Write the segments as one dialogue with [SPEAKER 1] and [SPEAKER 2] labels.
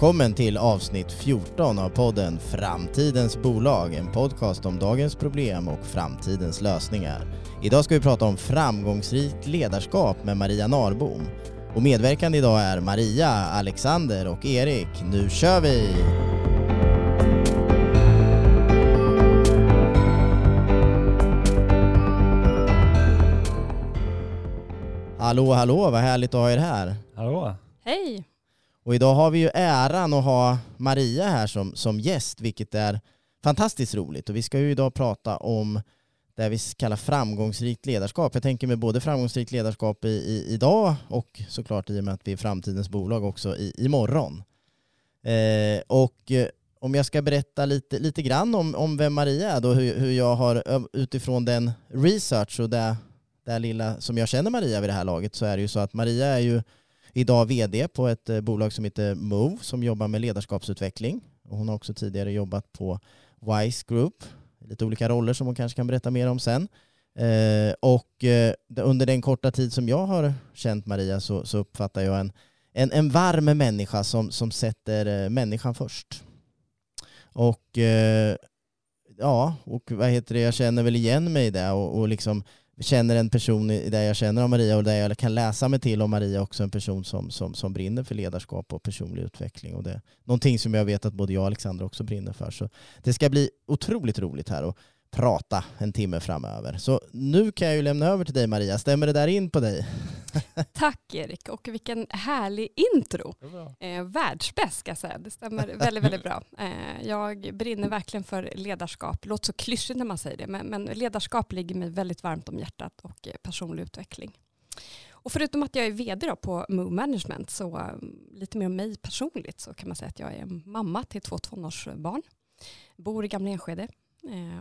[SPEAKER 1] Välkommen till avsnitt 14 av podden Framtidens bolag, en podcast om dagens problem och framtidens lösningar. Idag ska vi prata om framgångsrikt ledarskap med Maria Narbom. Och medverkande idag är Maria, Alexander och Erik. Nu kör vi! Hallå, hallå, vad härligt att ha er här.
[SPEAKER 2] Hallå.
[SPEAKER 3] Hej!
[SPEAKER 1] Och idag har vi ju äran att ha Maria här som, som gäst, vilket är fantastiskt roligt. Och vi ska ju idag prata om det vi kallar framgångsrikt ledarskap. Jag tänker med både framgångsrikt ledarskap i, i, idag och såklart i och med att vi är framtidens bolag också i, imorgon. Eh, och eh, om jag ska berätta lite, lite grann om, om vem Maria är då, hur, hur jag har eh, utifrån den research och det, det lilla som jag känner Maria vid det här laget så är det ju så att Maria är ju idag vd på ett eh, bolag som heter Move som jobbar med ledarskapsutveckling. Och hon har också tidigare jobbat på Wise Group, lite olika roller som hon kanske kan berätta mer om sen. Eh, och eh, under den korta tid som jag har känt Maria så, så uppfattar jag en, en, en varm människa som, som sätter eh, människan först. Och eh, ja, och vad heter det, jag känner väl igen mig i det och, och liksom känner en person där jag känner om Maria och där jag kan läsa mig till om Maria också en person som, som, som brinner för ledarskap och personlig utveckling. Och det någonting som jag vet att både jag och Alexandra också brinner för. Så det ska bli otroligt roligt här och prata en timme framöver. Så nu kan jag ju lämna över till dig Maria. Stämmer det där in på dig?
[SPEAKER 3] Tack Erik och vilken härlig intro. Eh, världsbäst ska jag säga. Det stämmer väldigt, väldigt bra. Eh, jag brinner verkligen för ledarskap. Låter så klyschigt när man säger det men, men ledarskap ligger mig väldigt varmt om hjärtat och eh, personlig utveckling. Och förutom att jag är vd då på Move Management så um, lite mer om mig personligt så kan man säga att jag är mamma till två tonårsbarn. Bor i Gamla Enskede Eh,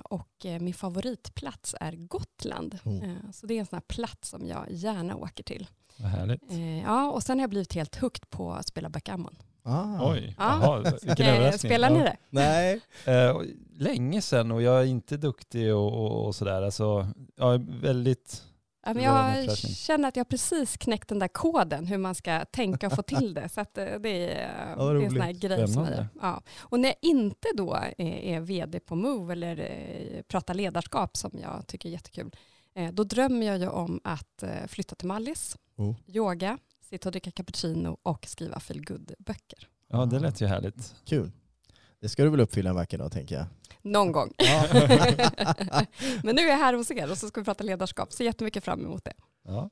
[SPEAKER 3] och eh, min favoritplats är Gotland. Mm. Så det är en sån här plats som jag gärna åker till.
[SPEAKER 2] Vad härligt.
[SPEAKER 3] Ja, och sen har jag blivit helt hooked på att spela backgammon.
[SPEAKER 2] Ah. Oj, ja. vilken överraskning.
[SPEAKER 3] Spelar ni det?
[SPEAKER 1] Nej.
[SPEAKER 2] Eh, länge sedan och jag är inte duktig och, och, och sådär. Alltså, jag är väldigt
[SPEAKER 3] Ja, men jag känner att jag precis knäckt den där koden hur man ska tänka och få till det. Så det är, det är en sån här grej som jag ja. Och när jag inte då är, vd på Move eller eh, pratar ledarskap som jag tycker är jättekul, eh, då drömmer jag ju om att eh, flytta till Mallis, oh. yoga, sitta och dricka cappuccino och skriva feel böcker
[SPEAKER 2] Ja, det lät ju härligt.
[SPEAKER 1] Kul. Det ska du väl uppfylla en vacker dag tänker jag.
[SPEAKER 3] Någon gång. Ja. Men nu är jag här hos er och så ska vi prata ledarskap. Så jättemycket fram emot det. Ja.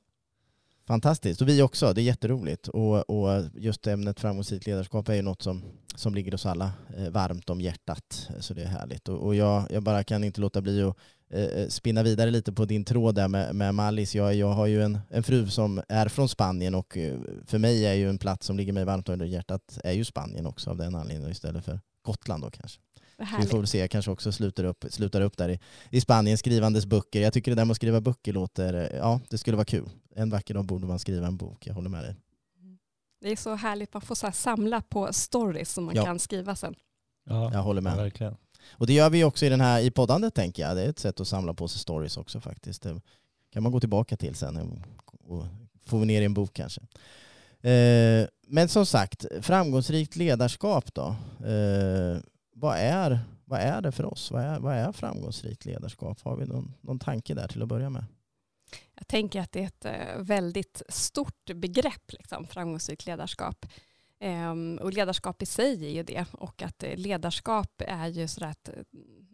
[SPEAKER 1] Fantastiskt, och vi också. Det är jätteroligt. Och, och just ämnet framgångsrikt ledarskap är ju något som, som ligger oss alla eh, varmt om hjärtat. Så det är härligt. Och, och jag, jag bara kan inte låta bli att eh, eh, spinna vidare lite på din tråd där med, med Mallis. Jag, jag har ju en, en fru som är från Spanien och för mig är ju en plats som ligger mig varmt under hjärtat är ju Spanien också av den anledningen istället för Gotland då kanske. Vi får väl se, jag kanske också slutar upp, slutar upp där i, i Spanien skrivandes böcker. Jag tycker det där med att skriva böcker låter, ja det skulle vara kul. En vacker dag borde man skriva en bok, jag håller med dig.
[SPEAKER 3] Det är så härligt, man får så samla på stories som man ja. kan skriva sen.
[SPEAKER 1] Ja, jag håller med.
[SPEAKER 2] Ja, verkligen.
[SPEAKER 1] Och det gör vi också i den här i poddandet tänker jag. Det är ett sätt att samla på sig stories också faktiskt. Det kan man gå tillbaka till sen och få ner i en bok kanske. Eh, men som sagt, framgångsrikt ledarskap då. Eh, vad, är, vad är det för oss? Vad är, vad är framgångsrikt ledarskap? Har vi någon, någon tanke där till att börja med?
[SPEAKER 3] Jag tänker att det är ett eh, väldigt stort begrepp, liksom, framgångsrikt ledarskap. Um, och ledarskap i sig är ju det. Och att eh, ledarskap är ju sådär att eh,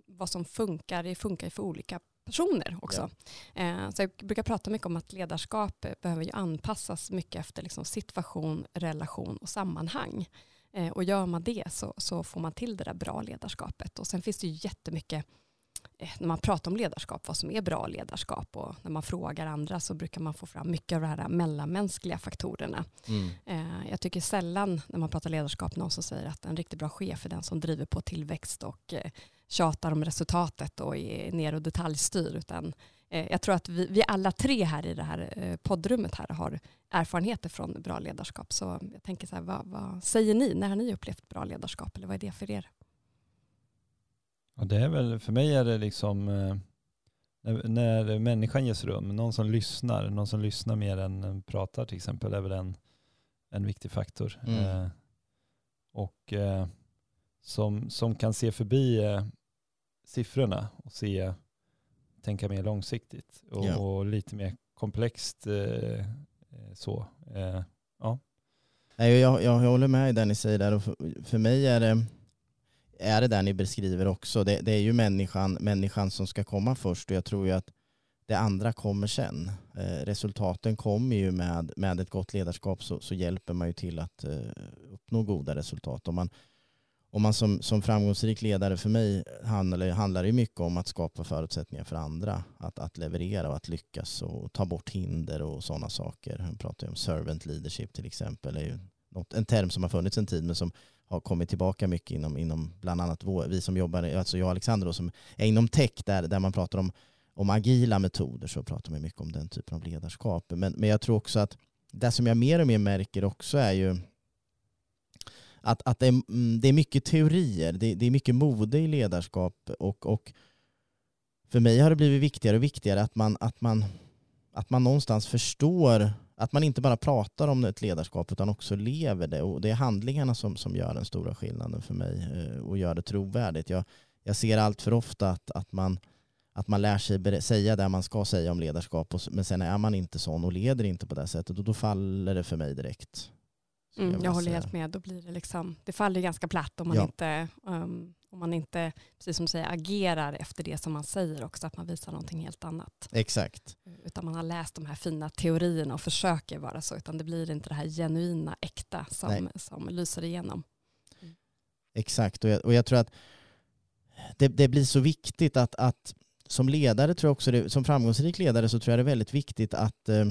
[SPEAKER 3] vad som funkar, det funkar för olika personer också. Ja. Eh, så jag brukar prata mycket om att ledarskap behöver ju anpassas mycket efter liksom situation, relation och sammanhang. Eh, och gör man det så, så får man till det där bra ledarskapet. Och sen finns det ju jättemycket eh, när man pratar om ledarskap, vad som är bra ledarskap och när man frågar andra så brukar man få fram mycket av de här mellanmänskliga faktorerna. Mm. Jag tycker sällan när man pratar ledarskap någon som säger att en riktigt bra chef är den som driver på tillväxt och tjatar om resultatet och är ner och detaljstyr, utan eh, jag tror att vi, vi, alla tre här i det här eh, poddrummet här har erfarenheter från bra ledarskap. Så jag tänker så här, vad, vad, säger ni? När har ni upplevt bra ledarskap? Eller vad är det för er?
[SPEAKER 2] Ja, det är väl, för mig är det liksom eh, när, när människan ges rum, någon som lyssnar, någon som lyssnar mer än pratar till exempel, är väl en, en viktig faktor. Mm. och eh, som, som kan se förbi eh, siffrorna och se, tänka mer långsiktigt och,
[SPEAKER 1] Ja.
[SPEAKER 2] och lite mer komplext eh, eh, så. Eh, ja.
[SPEAKER 1] Nej, jag, jag, håller med i det ni säger där och för, för mig är det, är det där ni beskriver också. Det, det är ju människan, människan som ska komma först och jag tror ju att det andra kommer sen. Eh, resultaten kommer ju med, med ett gott ledarskap så, så hjälper man ju till att eh, uppnå goda resultat. Om man, och man som, som framgångsrik ledare för mig handlar, handlar det mycket om att skapa förutsättningar för andra att, att leverera och att lyckas och ta bort hinder och sådana saker. Man pratar ju om servant leadership till exempel. Det är ju något, en term som har funnits en tid men som har kommit tillbaka mycket inom, inom bland annat vår, vi som jobbar, alltså jag och Alexander då, som är inom tech där, där man pratar om, om agila metoder så pratar man mycket om den typen av ledarskap. Men, men jag tror också att det som jag mer och mer märker också är ju att, att det, är, mm, det är mycket teorier, det, det är mycket mode i ledarskap och, och för mig har det blivit viktigare och viktigare att man, att, man, att man någonstans förstår att man inte bara pratar om ett ledarskap utan också lever det och det är handlingarna som, som gör den stora skillnaden för mig eh, och gör det trovärdigt. Jag, jag ser allt för ofta att, att, man, att man lär sig säga det man ska säga om ledarskap och, men sen är man inte sån och leder inte på det sättet och då faller det för mig direkt.
[SPEAKER 3] Mm,
[SPEAKER 1] vilja
[SPEAKER 3] jag håller helt med. Då blir det, liksom, det faller ganska platt om man,
[SPEAKER 1] Ja.
[SPEAKER 3] inte, um, om man inte, precis som du säger, agerar efter det som man säger också, att man visar någonting helt annat.
[SPEAKER 1] Exakt.
[SPEAKER 3] Utan man har läst de här fina teorierna och försöker vara så, utan det blir inte det här genuina, äkta som,
[SPEAKER 1] Nej.
[SPEAKER 3] som lyser igenom.
[SPEAKER 1] Exakt, och jag, och jag tror att det, det blir så viktigt att, att som ledare tror jag också, det, som framgångsrik ledare så tror jag det är väldigt viktigt att eh,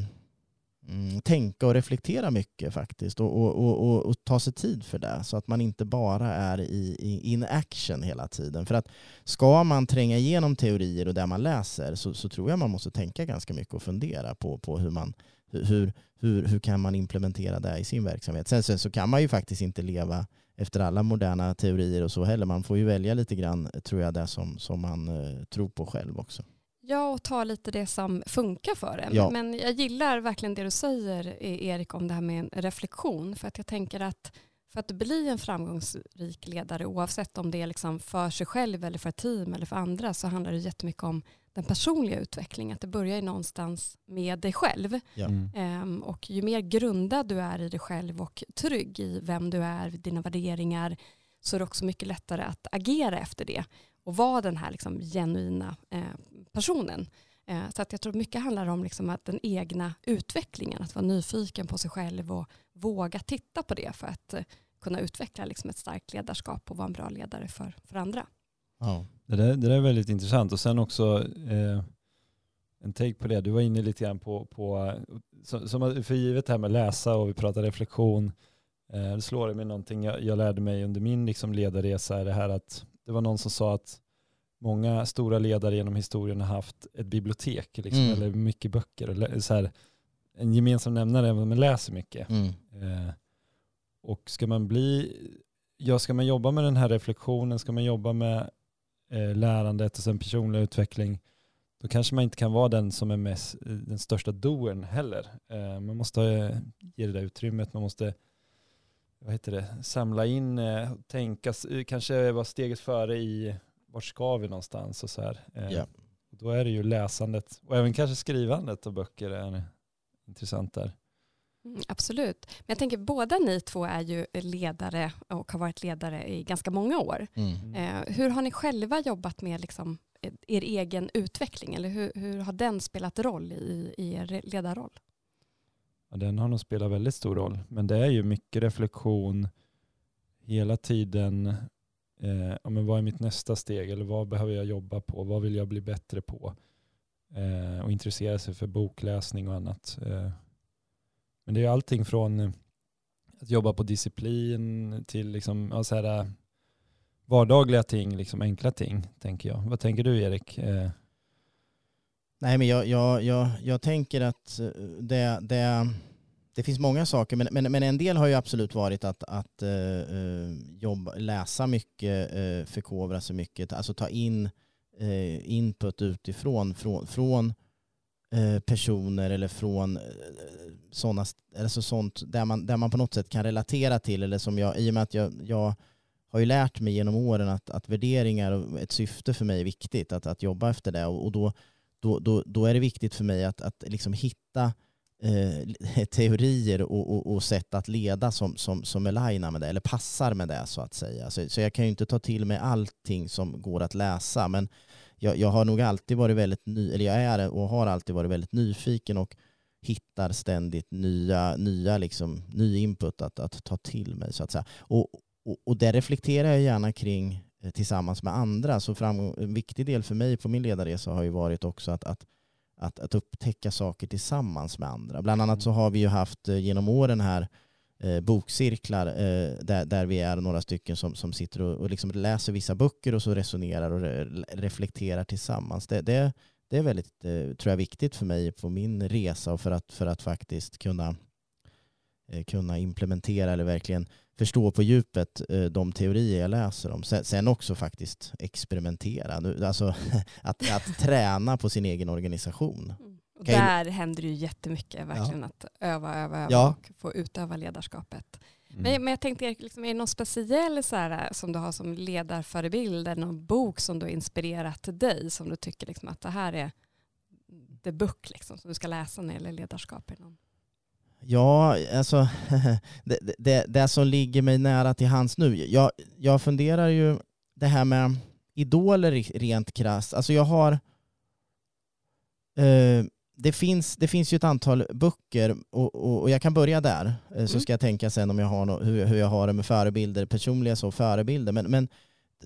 [SPEAKER 1] mm, tänka och reflektera mycket faktiskt och, och, och, och, och ta sig tid för det så att man inte bara är i, i in action hela tiden. För att ska man tränga igenom teorier och det man läser så, så tror jag man måste tänka ganska mycket och fundera på, på hur man hur, hur, hur, hur kan man implementera det i sin verksamhet. Sen, sen så kan man ju faktiskt inte leva efter alla moderna teorier och så heller. Man får ju välja lite grann, tror jag, det som, som man eh, tror på själv också.
[SPEAKER 3] Ja, och ta lite det som funkar för en.
[SPEAKER 1] Ja.
[SPEAKER 3] Men jag gillar verkligen det du säger, E- Erik, om det här med en reflektion. För att jag tänker att för att bli en framgångsrik ledare, oavsett om det är liksom för sig själv eller för ett team eller för andra, så handlar det jättemycket om den personliga utvecklingen. Att det börjar ju någonstans med dig själv.
[SPEAKER 1] Ja.
[SPEAKER 3] Ehm, och ju mer grundad du är i dig själv och trygg i vem du är, dina värderingar, så är det också mycket lättare att agera efter det och vara den här liksom genuina eh, personen. Eh, så att jag tror mycket handlar om liksom att den egna utvecklingen, att vara nyfiken på sig själv och våga titta på det för att eh, kunna utveckla liksom ett starkt ledarskap och vara en bra ledare för, för andra.
[SPEAKER 1] Ja.
[SPEAKER 2] Det, där, det där är väldigt intressant och sen också eh, en take på det. Du var inne lite grann på, på som, som för givet det här med läsa och vi pratar reflektion. Eh, det slår det mig någonting jag, jag lärde mig under min liksom, ledarresa är det här att det var någon som sa att många stora ledare genom historien har haft ett bibliotek liksom,
[SPEAKER 1] Mm.
[SPEAKER 2] eller mycket böcker. Så här, en gemensam nämnare är att man läser mycket.
[SPEAKER 1] Mm.
[SPEAKER 2] Eh, och ska man bli, ja ska man jobba med den här reflektionen, ska man jobba med eh, lärandet och sen personlig utveckling, då kanske man inte kan vara den som är mest, eh, den största doen heller. Eh, man måste eh, ge det där utrymmet, man måste vad heter det, samla in, eh, tänka, kanske vara steget före i vart ska vi någonstans och så här. Eh, och Då är det ju läsandet och även kanske skrivandet av böcker är intressant där.
[SPEAKER 3] Mm, absolut. Men jag tänker båda ni två är ju ledare och har varit ledare i ganska många år.
[SPEAKER 1] Mm.
[SPEAKER 3] Eh, hur har ni själva jobbat med liksom, eh, er egen utveckling? Eller hur, hur har den spelat roll i, i er ledarroll?
[SPEAKER 2] Ja, den har nog spelat väldigt stor roll. Men det är ju mycket reflektion hela tiden. Eh, ja, men vad är mitt nästa steg? Eller vad behöver jag jobba på? Vad vill jag bli bättre på? Eh, och intressera sig för bokläsning och annat. Eh, men det är allting från att jobba på disciplin till liksom, ja, så här, eh, vardagliga ting, liksom enkla ting, tänker jag. Vad tänker du Erik? Eh,
[SPEAKER 1] Nej, men jag, jag, jag, jag tänker att det, det, det finns många saker, men, men, men en del har ju absolut varit att, att uh, jobba, läsa mycket, uh, förkovra sig mycket, alltså ta in uh, input utifrån från, från personer eller från eh, sådana, alltså sånt där man, där man på något sätt kan relatera till eller som jag, i och med att jag, jag har ju lärt mig genom åren att, att värderingar och ett syfte för mig är viktigt, att, att jobba efter det och, och då, då, då, då är det viktigt för mig att, att liksom hitta eh, teorier och, och, och, sätt att leda som, som, som alignar med det, eller passar med det så att säga. Så, så jag kan ju inte ta till mig allting som går att läsa, men jag, jag har nog alltid varit väldigt ny, eller jag är och har alltid varit väldigt nyfiken och hittar ständigt nya, nya liksom, ny input att, att ta till mig så att säga. Och, och, och det reflekterar jag gärna kring eh, tillsammans med andra. Så framgång, en viktig del för mig på min ledarresa har ju varit också att, att, att, att upptäcka saker tillsammans med andra. Bland annat så har vi ju haft eh, genom åren här eh, bokcirklar eh, där, där vi är några stycken som, som sitter och, och liksom läser vissa böcker och så resonerar och re, reflekterar tillsammans. Det, det, det är väldigt, eh, tror jag, viktigt för mig på min resa och för att, för att faktiskt kunna, eh, kunna implementera eller verkligen förstå på djupet eh, de teorier jag läser om. Sen också faktiskt experimentera, alltså att, att träna på sin egen organisation.
[SPEAKER 3] Mm. Och där händer det ju jättemycket, verkligen ja. att öva, öva, öva ja. och få utöva ledarskapet. Mm. Men, men jag tänkte, liksom, är det någon speciell så här, som du har som ledarförebild, eller någon bok som du har inspirerat dig, som du tycker liksom, att det här är the book liksom, som du ska läsa när det gäller ledarskap? Någon?
[SPEAKER 1] Ja, alltså det, det, det, som ligger mig nära till hands nu. Jag, jag funderar ju det här med idoler rent krasst. Alltså jag har eh, det, finns, det finns ju ett antal böcker och, och, och jag kan börja där. Eh, så mm. ska jag tänka sen om jag har no, hur, hur jag har det med förebilder, personliga så förebilder. Men, men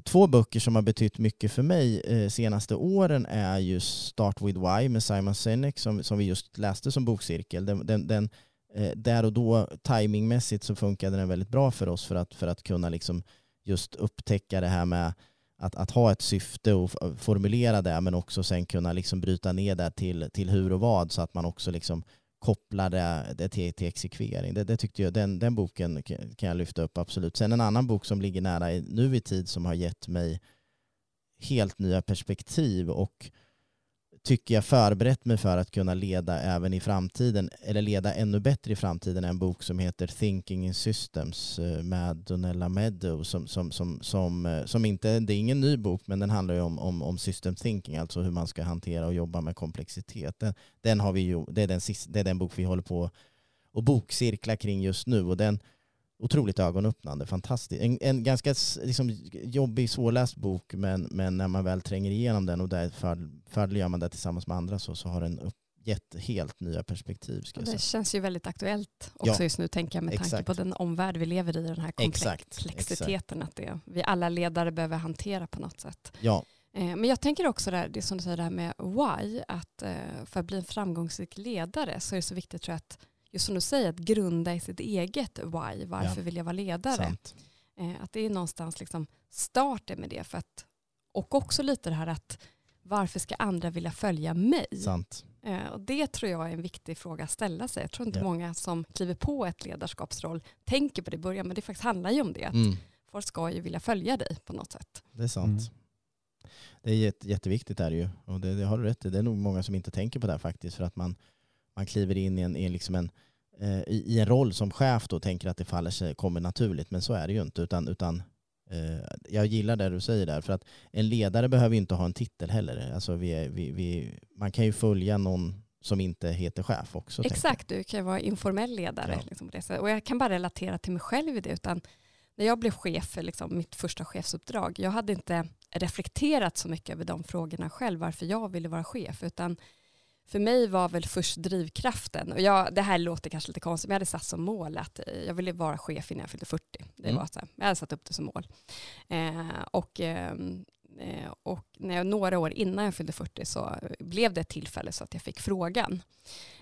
[SPEAKER 1] två böcker som har betytt mycket för mig eh, senaste åren är ju Start with Why med Simon Sinek som, som vi just läste som bokcirkel. Den, den, den eh, där och då timingmässigt så funkade den väldigt bra för oss för att, för att kunna liksom just upptäcka det här med att, att ha ett syfte och eh, formulera det men också sen kunna liksom bryta ner det till, till hur och vad så att man också liksom kopplar det, det till, till exekvering. Det, det, tyckte jag, den, den boken kan jag lyfta upp absolut. Sen en annan bok som ligger nära nu i tid som har gett mig helt nya perspektiv och tycker jag förberett mig för att kunna leda även i framtiden, eller leda ännu bättre i framtiden, en bok som heter Thinking in Systems eh, med Donella Meadow som, som, som, som, eh, som inte, det är ingen ny bok, men den handlar ju om, om, om system thinking, alltså hur man ska hantera och jobba med komplexitet. Den, den har vi ju, det, är den, det är den bok vi håller på och bokcirkla kring just nu och den, otroligt ögonöppnande, fantastiskt. En, en ganska liksom, jobbig, svårläst bok men, men när man väl tränger igenom den och där följer man det tillsammans med andra så, så har den upp, gett helt nya perspektiv. Ska
[SPEAKER 3] det känns ju väldigt aktuellt också ja, just nu tänker jag med exakt. tanke på den omvärld vi lever i, den här komplexiteten att det, vi alla ledare behöver hantera på något sätt.
[SPEAKER 1] Ja.
[SPEAKER 3] Eh, men jag tänker också där, det som du säger där med why, att eh, för att bli en framgångsrik ledare så är det så viktigt tror jag att just som du säger, att grunda i sitt eget why. Varför ja. vill jag vara ledare? Eh, att det är någonstans liksom starten med det. För att, och också lite det här att varför ska andra vilja följa mig?
[SPEAKER 1] Sant.
[SPEAKER 3] Eh, och det tror jag är en viktig fråga att ställa sig. Jag tror inte ja. många som kliver på ett ledarskapsroll tänker på det i början, men det faktiskt handlar ju om det. Att mm. Folk ska ju vilja följa dig på något sätt.
[SPEAKER 1] Det är sant. Mm. Det är jätte, jätteviktigt är det ju. Och det, det har du rätt i. Det är nog många som inte tänker på det här faktiskt. För att man, man kliver in i en, i liksom en, eh, i, en roll som chef då tänker att det faller sig, kommer naturligt. Men så är det ju inte. Utan, utan eh, jag gillar det du säger där. För att en ledare behöver inte ha en titel heller. Alltså vi, vi, vi, man kan ju följa någon som inte heter chef också.
[SPEAKER 3] Exakt, du kan vara informell ledare. Ja. Liksom och jag kan bara relatera till mig själv i det. Utan när jag blev chef för liksom mitt första chefsuppdrag, jag hade inte reflekterat så mycket över de frågorna själv, varför jag ville vara chef, utan för mig var väl först drivkraften, och jag, det här låter kanske lite konstigt, men jag hade satt som mål att jag ville vara chef innan jag fyllde 40. Det mm. var så här, jag hade satt upp det som mål. Eh, och, ehm, eh, och när jag, några år innan jag fyllde 40 så blev det ett tillfälle så att jag fick frågan.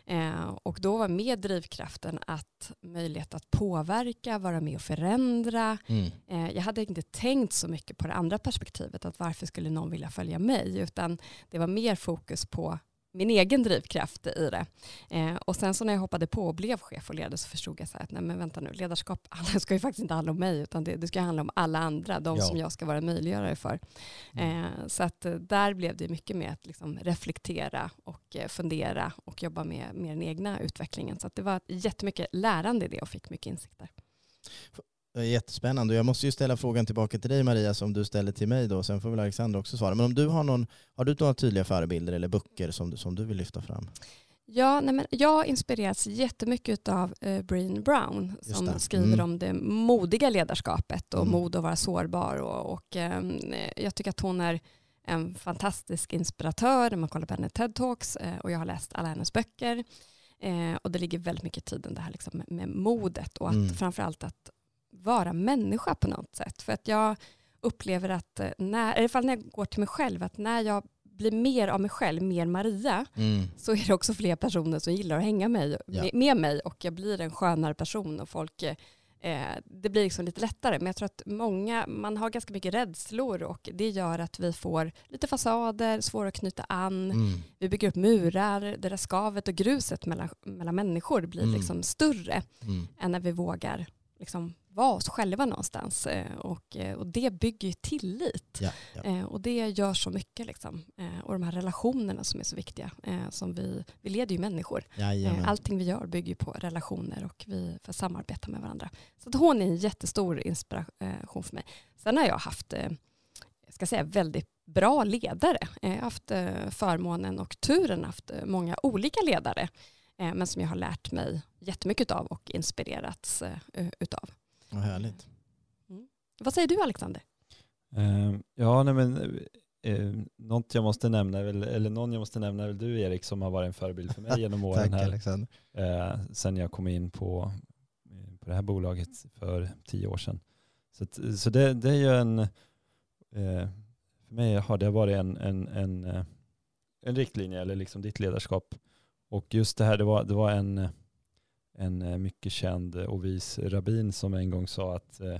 [SPEAKER 3] Eh, och då var med drivkraften att möjlighet att påverka, vara med och förändra. Mm. Eh, jag hade inte tänkt så mycket på det andra perspektivet, att varför skulle någon vilja följa mig, utan det var mer fokus på min egen drivkraft i det. Eh, och sen så när jag hoppade på och blev chef och ledare så förstod jag så att nej men vänta nu, ledarskap det ska ju faktiskt inte handla om mig utan det, det ska handla om alla andra, de ja. som jag ska vara möjliggörare för. Mm. Eh, så att eh, där blev det mycket med att liksom reflektera och eh, fundera och jobba med, med den egna utvecklingen. Så att det var jättemycket lärande i det och fick mycket insikter.
[SPEAKER 1] Jättespännande. Jag måste ju ställa frågan tillbaka till dig Maria som du ställer till mig då. Sen får väl Alexander också svara. Men om du har någon, har du några tydliga förebilder eller böcker som du, som du vill lyfta fram?
[SPEAKER 3] Ja, nej men jag har inspirerats jättemycket av uh, Breen Brown som skriver mm. om det modiga ledarskapet och mm. mod att vara sårbar. Och, och um, jag tycker att hon är en fantastisk inspiratör när man kollar på hennes TED-talks uh, och jag har läst alla hennes böcker. Uh, och det ligger väldigt mycket i det här liksom med, med modet och att mm. framförallt att vara människa på något sätt. För att jag upplever att, eh, när, i alla fall när jag går till mig själv, att när jag blir mer av mig själv, mer Maria, mm. så är det också fler personer som gillar att hänga mig, ja. med, mig och jag blir en skönare person och folk eh, det blir liksom lite lättare. Men jag tror att många, man har ganska mycket rädslor och det gör att vi får lite fasader, svåra att knyta an. Mm. Vi bygger upp murar, det där skavet och gruset mellan, mellan människor blir mm. liksom större mm. än när vi vågar liksom vara oss själva någonstans. Eh, och, eh, och det bygger ju tillit. Ja, ja. Eh, och det gör så mycket. Liksom. Och de här relationerna som är så viktiga. Som vi, vi leder ju människor. Jajamän. Allting vi gör bygger på relationer och vi får samarbeta med varandra. Så att hon är en jättestor inspiration för mig. Sen har jag haft jag ska säga, väldigt bra ledare. Jag har haft förmånen och turen haft många olika ledare men som jag har lärt mig jättemycket av och inspirerats utav.
[SPEAKER 1] Vad härligt.
[SPEAKER 3] Mm. Vad säger du Alexander?
[SPEAKER 2] Uh, ja, nej men uh, något jag måste nämna, eller någon jag måste nämna är väl du Erik som har varit en förebild för mig genom åren Tack, här. Alexander. Uh, sen jag kom in på, på det här bolaget för tio år sedan. Så, så det, det är ju en, uh, för mig har det varit en, en, en, en riktlinje, eller liksom ditt ledarskap. Och just det här, det var, det var en en eh, mycket känd och vis rabbin som en gång sa att eh,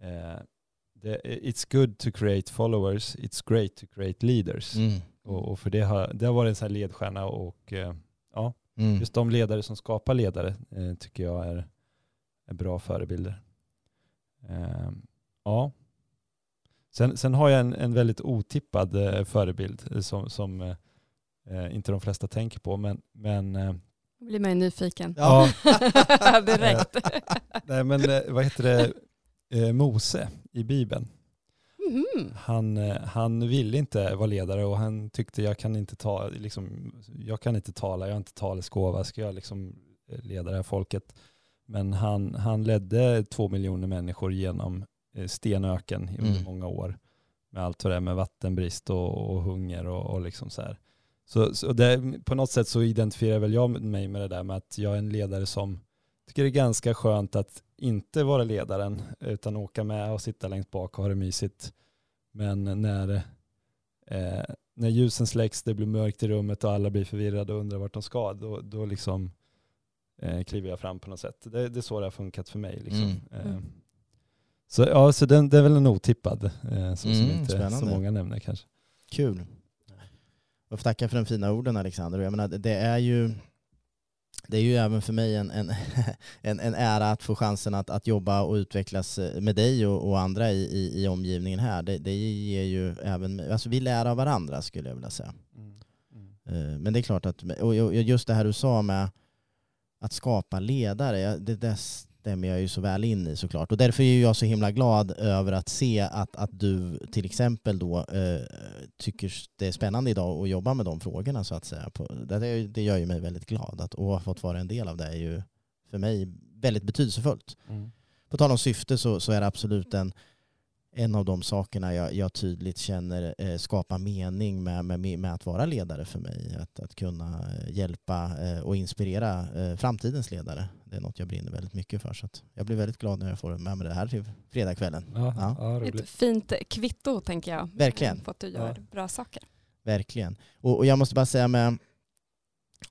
[SPEAKER 2] eh it's good to create followers, it's great to create leaders. Mm. Och, och, för det har, det har varit en sån här ledstjärna och eh, ja, mm. just de ledare som skapar ledare eh, tycker jag är, är bra förebilder. Eh, ja. Sen, sen har jag en, en väldigt otippad förebild som, som inte de flesta tänker på, men, men
[SPEAKER 3] då blir man ju nyfiken. Ja. Direkt.
[SPEAKER 2] Nej men eh, vad heter det, eh, Mose i Bibeln. Mm. Han, eh, han ville inte vara ledare och han tyckte jag kan inte, ta, liksom, jag kan inte tala, jag har inte taleskåva, ska jag liksom leda det här folket? Men han, han ledde två miljoner människor genom stenöken under mm. många år. Med allt vad det är med vattenbrist och, och hunger och, och liksom så här. Så, så det, på något sätt så identifierar väl jag mig med det där med att jag är en ledare som tycker det är ganska skönt att inte vara ledaren utan åka med och sitta längst bak och ha det mysigt. Men när, eh, när ljusen släcks, det blir mörkt i rummet och alla blir förvirrade och undrar vart de ska, då, då liksom eh, kliver jag fram på något sätt. Det, det är så det har funkat för mig. Liksom. Mm. Eh, så ja, så den, det är väl en otippad, eh, så, mm, som inte så många nämner kanske.
[SPEAKER 1] Kul. Jag får tacka för de fina orden Alexander. Jag menar, det är ju det är ju även för mig en, en, en, en ära att få chansen att, att jobba och utvecklas eh, med dig och, och andra i, i, i, omgivningen här. Det, det ger ju även, alltså vi lär av varandra skulle jag vilja säga. Mm. Mm. Eh, men det är klart att, och just det här du sa med att skapa ledare, det, det, stämmer jag ju så väl in i såklart. Och därför är jag så himla glad över att se att, att du till exempel då eh, tycker det är spännande idag att jobba med de frågorna så att säga. Det, det gör ju mig väldigt glad. Att, ha fått vara en del av det är ju för mig väldigt betydelsefullt. Mm. På tal om syfte så, så är det absolut en en av de sakerna jag, jag tydligt känner eh, skapar mening med, med, med, att vara ledare för mig. Att, att kunna eh, hjälpa eh, och inspirera eh, framtidens ledare. Det är något jag brinner väldigt mycket för. Så jag blir väldigt glad när jag får med mig det här till fredagskvällen. Ja,
[SPEAKER 3] ja. Ett fint kvitto tänker jag.
[SPEAKER 1] Verkligen.
[SPEAKER 3] För att du gör ja. bra saker.
[SPEAKER 1] Verkligen. Och, och, jag måste bara säga med,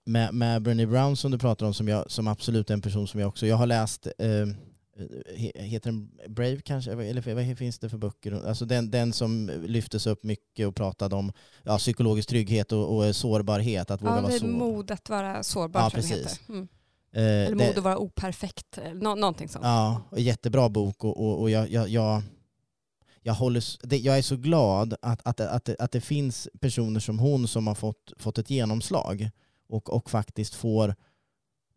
[SPEAKER 1] med, med Brené Brown som du pratar om som, jag, som absolut är en person som jag också, jag har läst eh, heter den Brave kanske? Eller vad finns det för böcker? Alltså den, den som lyftes upp mycket och pratade om ja, psykologisk trygghet och, och sårbarhet. Att våga
[SPEAKER 3] Ja,
[SPEAKER 1] vara
[SPEAKER 3] det
[SPEAKER 1] sårbar.
[SPEAKER 3] modet vara sårbar
[SPEAKER 1] Ja, precis.
[SPEAKER 3] Mm.
[SPEAKER 1] Eh,
[SPEAKER 3] Eller
[SPEAKER 1] det-
[SPEAKER 3] mod att vara operfekt, eller nå- någonting sånt.
[SPEAKER 1] Ja, jättebra bok och, och, och jag, jag, jag, jag, håller, det, jag är så glad att, att, att, det, att det finns personer som hon som har fått, fått ett genomslag och, och faktiskt får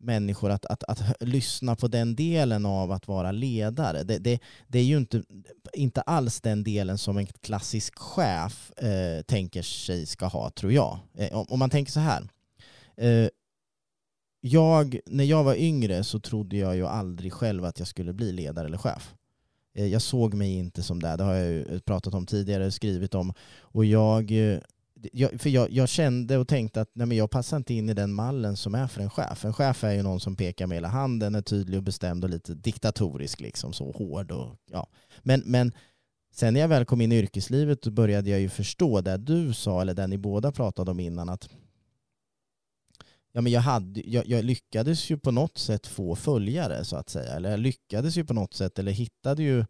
[SPEAKER 1] människor att, att, att lyssna på den delen av att vara ledare. Det, det, det är ju inte, inte alls den delen som en klassisk chef eh, tänker sig ska ha, tror jag. Eh, om, om man tänker så här. Eh, jag, när jag var yngre så trodde jag ju aldrig själv att jag skulle bli ledare eller chef. Eh, Jag såg mig inte som det, det har jag ju pratat om tidigare, skrivit om. Och jag, eh, jag, för jag, jag kände och tänkte att nej men jag passar inte in i den mallen som är för en chef. En chef är ju någon som pekar med hela handen, är tydlig och bestämd och lite diktatorisk, liksom så hård. Och, ja. men, men sen när jag väl kom in i yrkeslivet då började jag ju förstå det du sa, eller det ni båda pratade om innan, att ja, men jag, hade, jag, jag lyckades ju på något sätt få följare så att säga. Eller jag lyckades ju på något sätt, eller hittade ju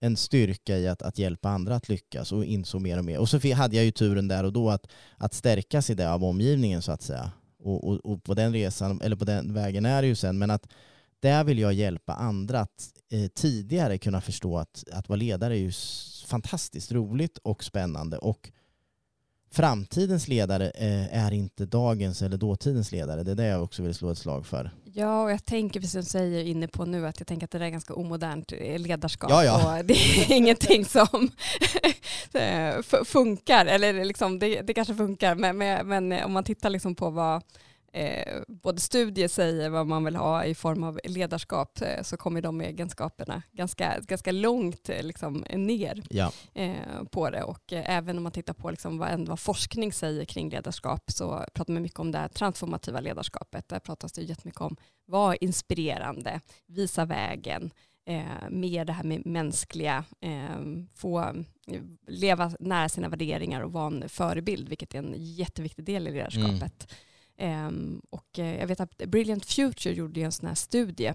[SPEAKER 1] en styrka i att, att hjälpa andra att lyckas och insåg mer och mer. Och så hade jag ju turen där och då att, att stärkas i det av omgivningen så att säga. Och, och, och på den resan, eller på den vägen är det ju sen, men att där vill jag hjälpa andra att eh, tidigare kunna förstå att, att vara ledare är ju fantastiskt roligt och spännande och framtidens ledare eh, är inte dagens eller dåtidens ledare. Det är det jag också vill slå ett slag för.
[SPEAKER 3] Ja, och jag tänker precis som du säger inne på nu att jag tänker att det där är ganska omodernt eh, ledarskap
[SPEAKER 1] Ja, ja.
[SPEAKER 3] och det är ingenting som eh, funkar, eller liksom, det, det kanske funkar, men, men, men om man tittar liksom på vad eh, både studier säger vad man vill ha i form av ledarskap eh, så kommer de egenskaperna ganska, ganska långt eh, liksom, ner
[SPEAKER 1] Ja.
[SPEAKER 3] eh, på det och eh, även om man tittar på liksom vad, vad forskning säger kring ledarskap så pratar man mycket om det transformativa ledarskapet. Där pratas det jättemycket om var inspirerande, visa vägen, eh, mer det här med mänskliga, eh, få eh, leva nära sina värderingar och vara en förebild, vilket är en jätteviktig del i ledarskapet. Ehm, och eh, jag vet att Brilliant Future gjorde en sån här studie.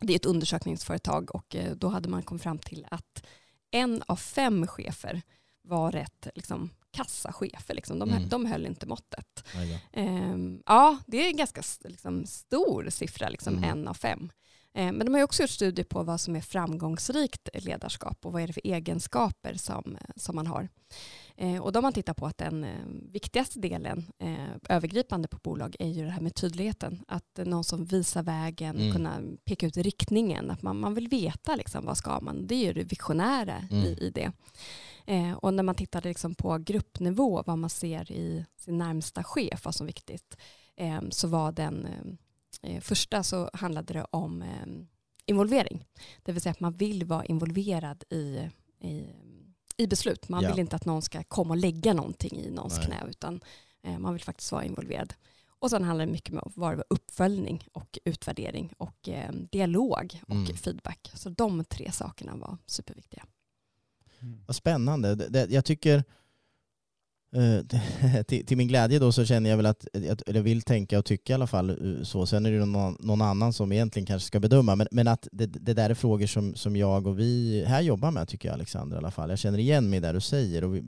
[SPEAKER 3] Det är ett undersökningsföretag och eh, då hade man kommit fram till att en av fem chefer var rätt liksom, kassachefer. Liksom. De,
[SPEAKER 1] Mm.
[SPEAKER 3] de höll inte måttet. Ehm, ja, det är en ganska liksom, stor siffra, liksom,
[SPEAKER 1] Mm.
[SPEAKER 3] en av fem. Ehm, men de har också gjort studier på vad som är framgångsrikt ledarskap och vad är det för egenskaper som, som man har. Eh, och då har man tittat på att den eh, viktigaste delen eh, övergripande på bolag är ju det här med tydligheten. Att eh, någon som visar vägen,
[SPEAKER 1] Mm.
[SPEAKER 3] kunna peka ut riktningen, att man, man vill veta liksom, vad ska man. Det är ju det visionära
[SPEAKER 1] Mm.
[SPEAKER 3] i, i det. Eh, och när man tittade liksom på gruppnivå, vad man ser i sin närmsta chef, vad som är viktigt, eh, så var den eh, första så handlade det om eh, involvering. Det vill säga att man vill vara involverad i, i, i beslut. Man
[SPEAKER 1] Ja.
[SPEAKER 3] vill inte att någon ska komma och lägga någonting i någons
[SPEAKER 1] Nej.
[SPEAKER 3] knä, utan eh, man vill faktiskt vara involverad. Och sen handlar det mycket om vad det var uppföljning och utvärdering och eh, dialog och
[SPEAKER 1] Mm.
[SPEAKER 3] feedback. Så de tre sakerna var superviktiga.
[SPEAKER 1] Vad spännande. Det, jag tycker, eh, Eh, till, till min glädje då så känner jag väl att, att eller vill tänka och tycka i alla fall eh, så. Sen är det ju någon, någon annan som egentligen kanske ska bedöma. Men, men att det, det där är frågor som, som jag och vi här jobbar med tycker jag Alexander i alla fall. Jag känner igen mig där du säger. Och vi,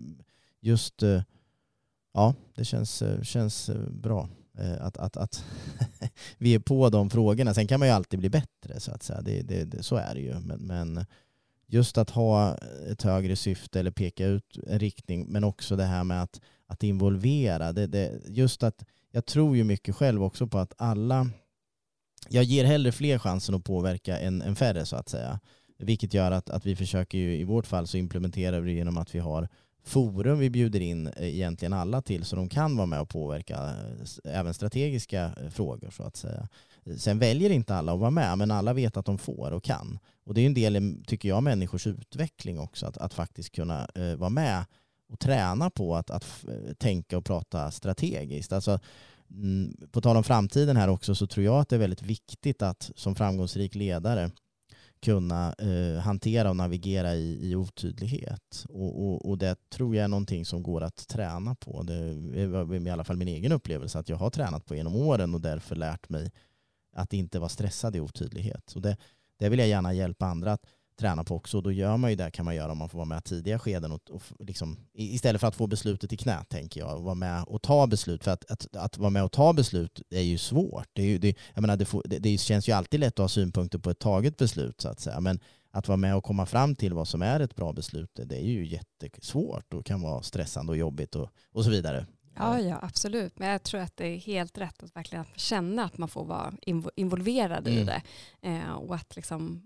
[SPEAKER 1] just, eh, ja det känns, känns bra. Att, att, att vi är på de frågorna. Sen kan man ju alltid bli bättre så att säga. Det, det, det, så är det ju. Men, men just att ha ett högre syfte eller peka ut en riktning men också det här med att, att involvera. Det, det, just att jag tror ju mycket själv också på att alla jag ger hellre fler chansen att påverka än, än färre så att säga. Vilket gör att, att vi försöker ju, i vårt fall så implementerar vi det genom att vi har forum vi bjuder in eh, egentligen alla till så de kan vara med och påverka eh, även strategiska eh, frågor så att säga. Sen väljer inte alla att vara med men alla vet att de får och kan. Och det är en del, tycker jag, människors utveckling också att, att faktiskt kunna eh, vara med och träna på att, att tänka och prata strategiskt. Alltså, mm, på tal om framtiden här också så tror jag att det är väldigt viktigt att som framgångsrik ledare kunna eh, hantera och navigera i, i otydlighet. Och, och, och det tror jag är någonting som går att träna på. Det är i alla fall min egen upplevelse att jag har tränat på genom åren och därför lärt mig att inte vara stressad i otydlighet. Så det, det vill jag gärna hjälpa andra att träna på också. Och då gör man ju det kan man göra om man får vara med tidiga skeden och, och liksom, istället för att få beslutet i knät tänker jag, och vara med och ta beslut. För att, att, att vara med och ta beslut är ju svårt. Det, är ju, det, jag menar, det, får, det, det känns ju alltid lätt att ha synpunkter på ett taget beslut så att säga. Men att vara med och komma fram till vad som är ett bra beslut, det är ju jättesvårt och kan vara stressande och jobbigt och, och så vidare.
[SPEAKER 3] Ja, ja, absolut. Men jag tror att det är helt rätt att verkligen känna att man får vara involverad mm. i det. Eh, och att liksom,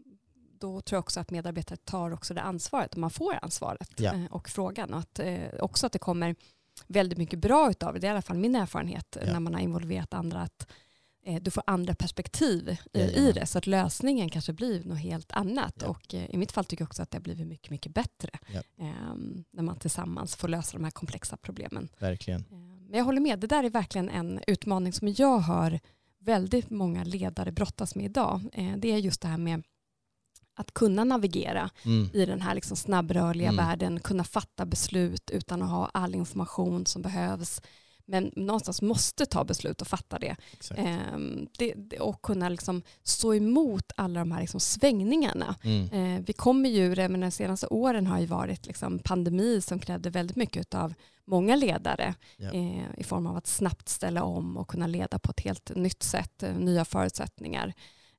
[SPEAKER 3] då tror jag också att medarbetare tar också det ansvaret, och man får ansvaret ja. eh, och frågan. Och att, eh, också att det kommer väldigt mycket bra utav det, det är i alla fall min erfarenhet ja. när man har involverat andra, att Eh, du får andra perspektiv i, i, det. Så att lösningen kanske blir något helt annat. Ja. Och i mitt fall tycker jag också att det har blivit mycket, mycket bättre. Ja. Eh, när man tillsammans får lösa de här komplexa problemen.
[SPEAKER 1] Verkligen.
[SPEAKER 3] Eh, men jag håller med, det där är verkligen en utmaning som jag hör väldigt många ledare brottas med idag. Det är just det här med att kunna navigera mm. i den här liksom snabbrörliga mm. världen, kunna fatta beslut utan att ha all information som behövs men någonstans måste ta beslut och fatta det. Eh, det och kunna liksom stå emot alla de här liksom svängningarna. Mm. Eh, vi kommer ju, men de senaste åren har ju varit liksom pandemi som krävde väldigt mycket av många ledare ja. eh, i form av att snabbt ställa om och kunna leda på ett helt nytt sätt, eh, nya förutsättningar.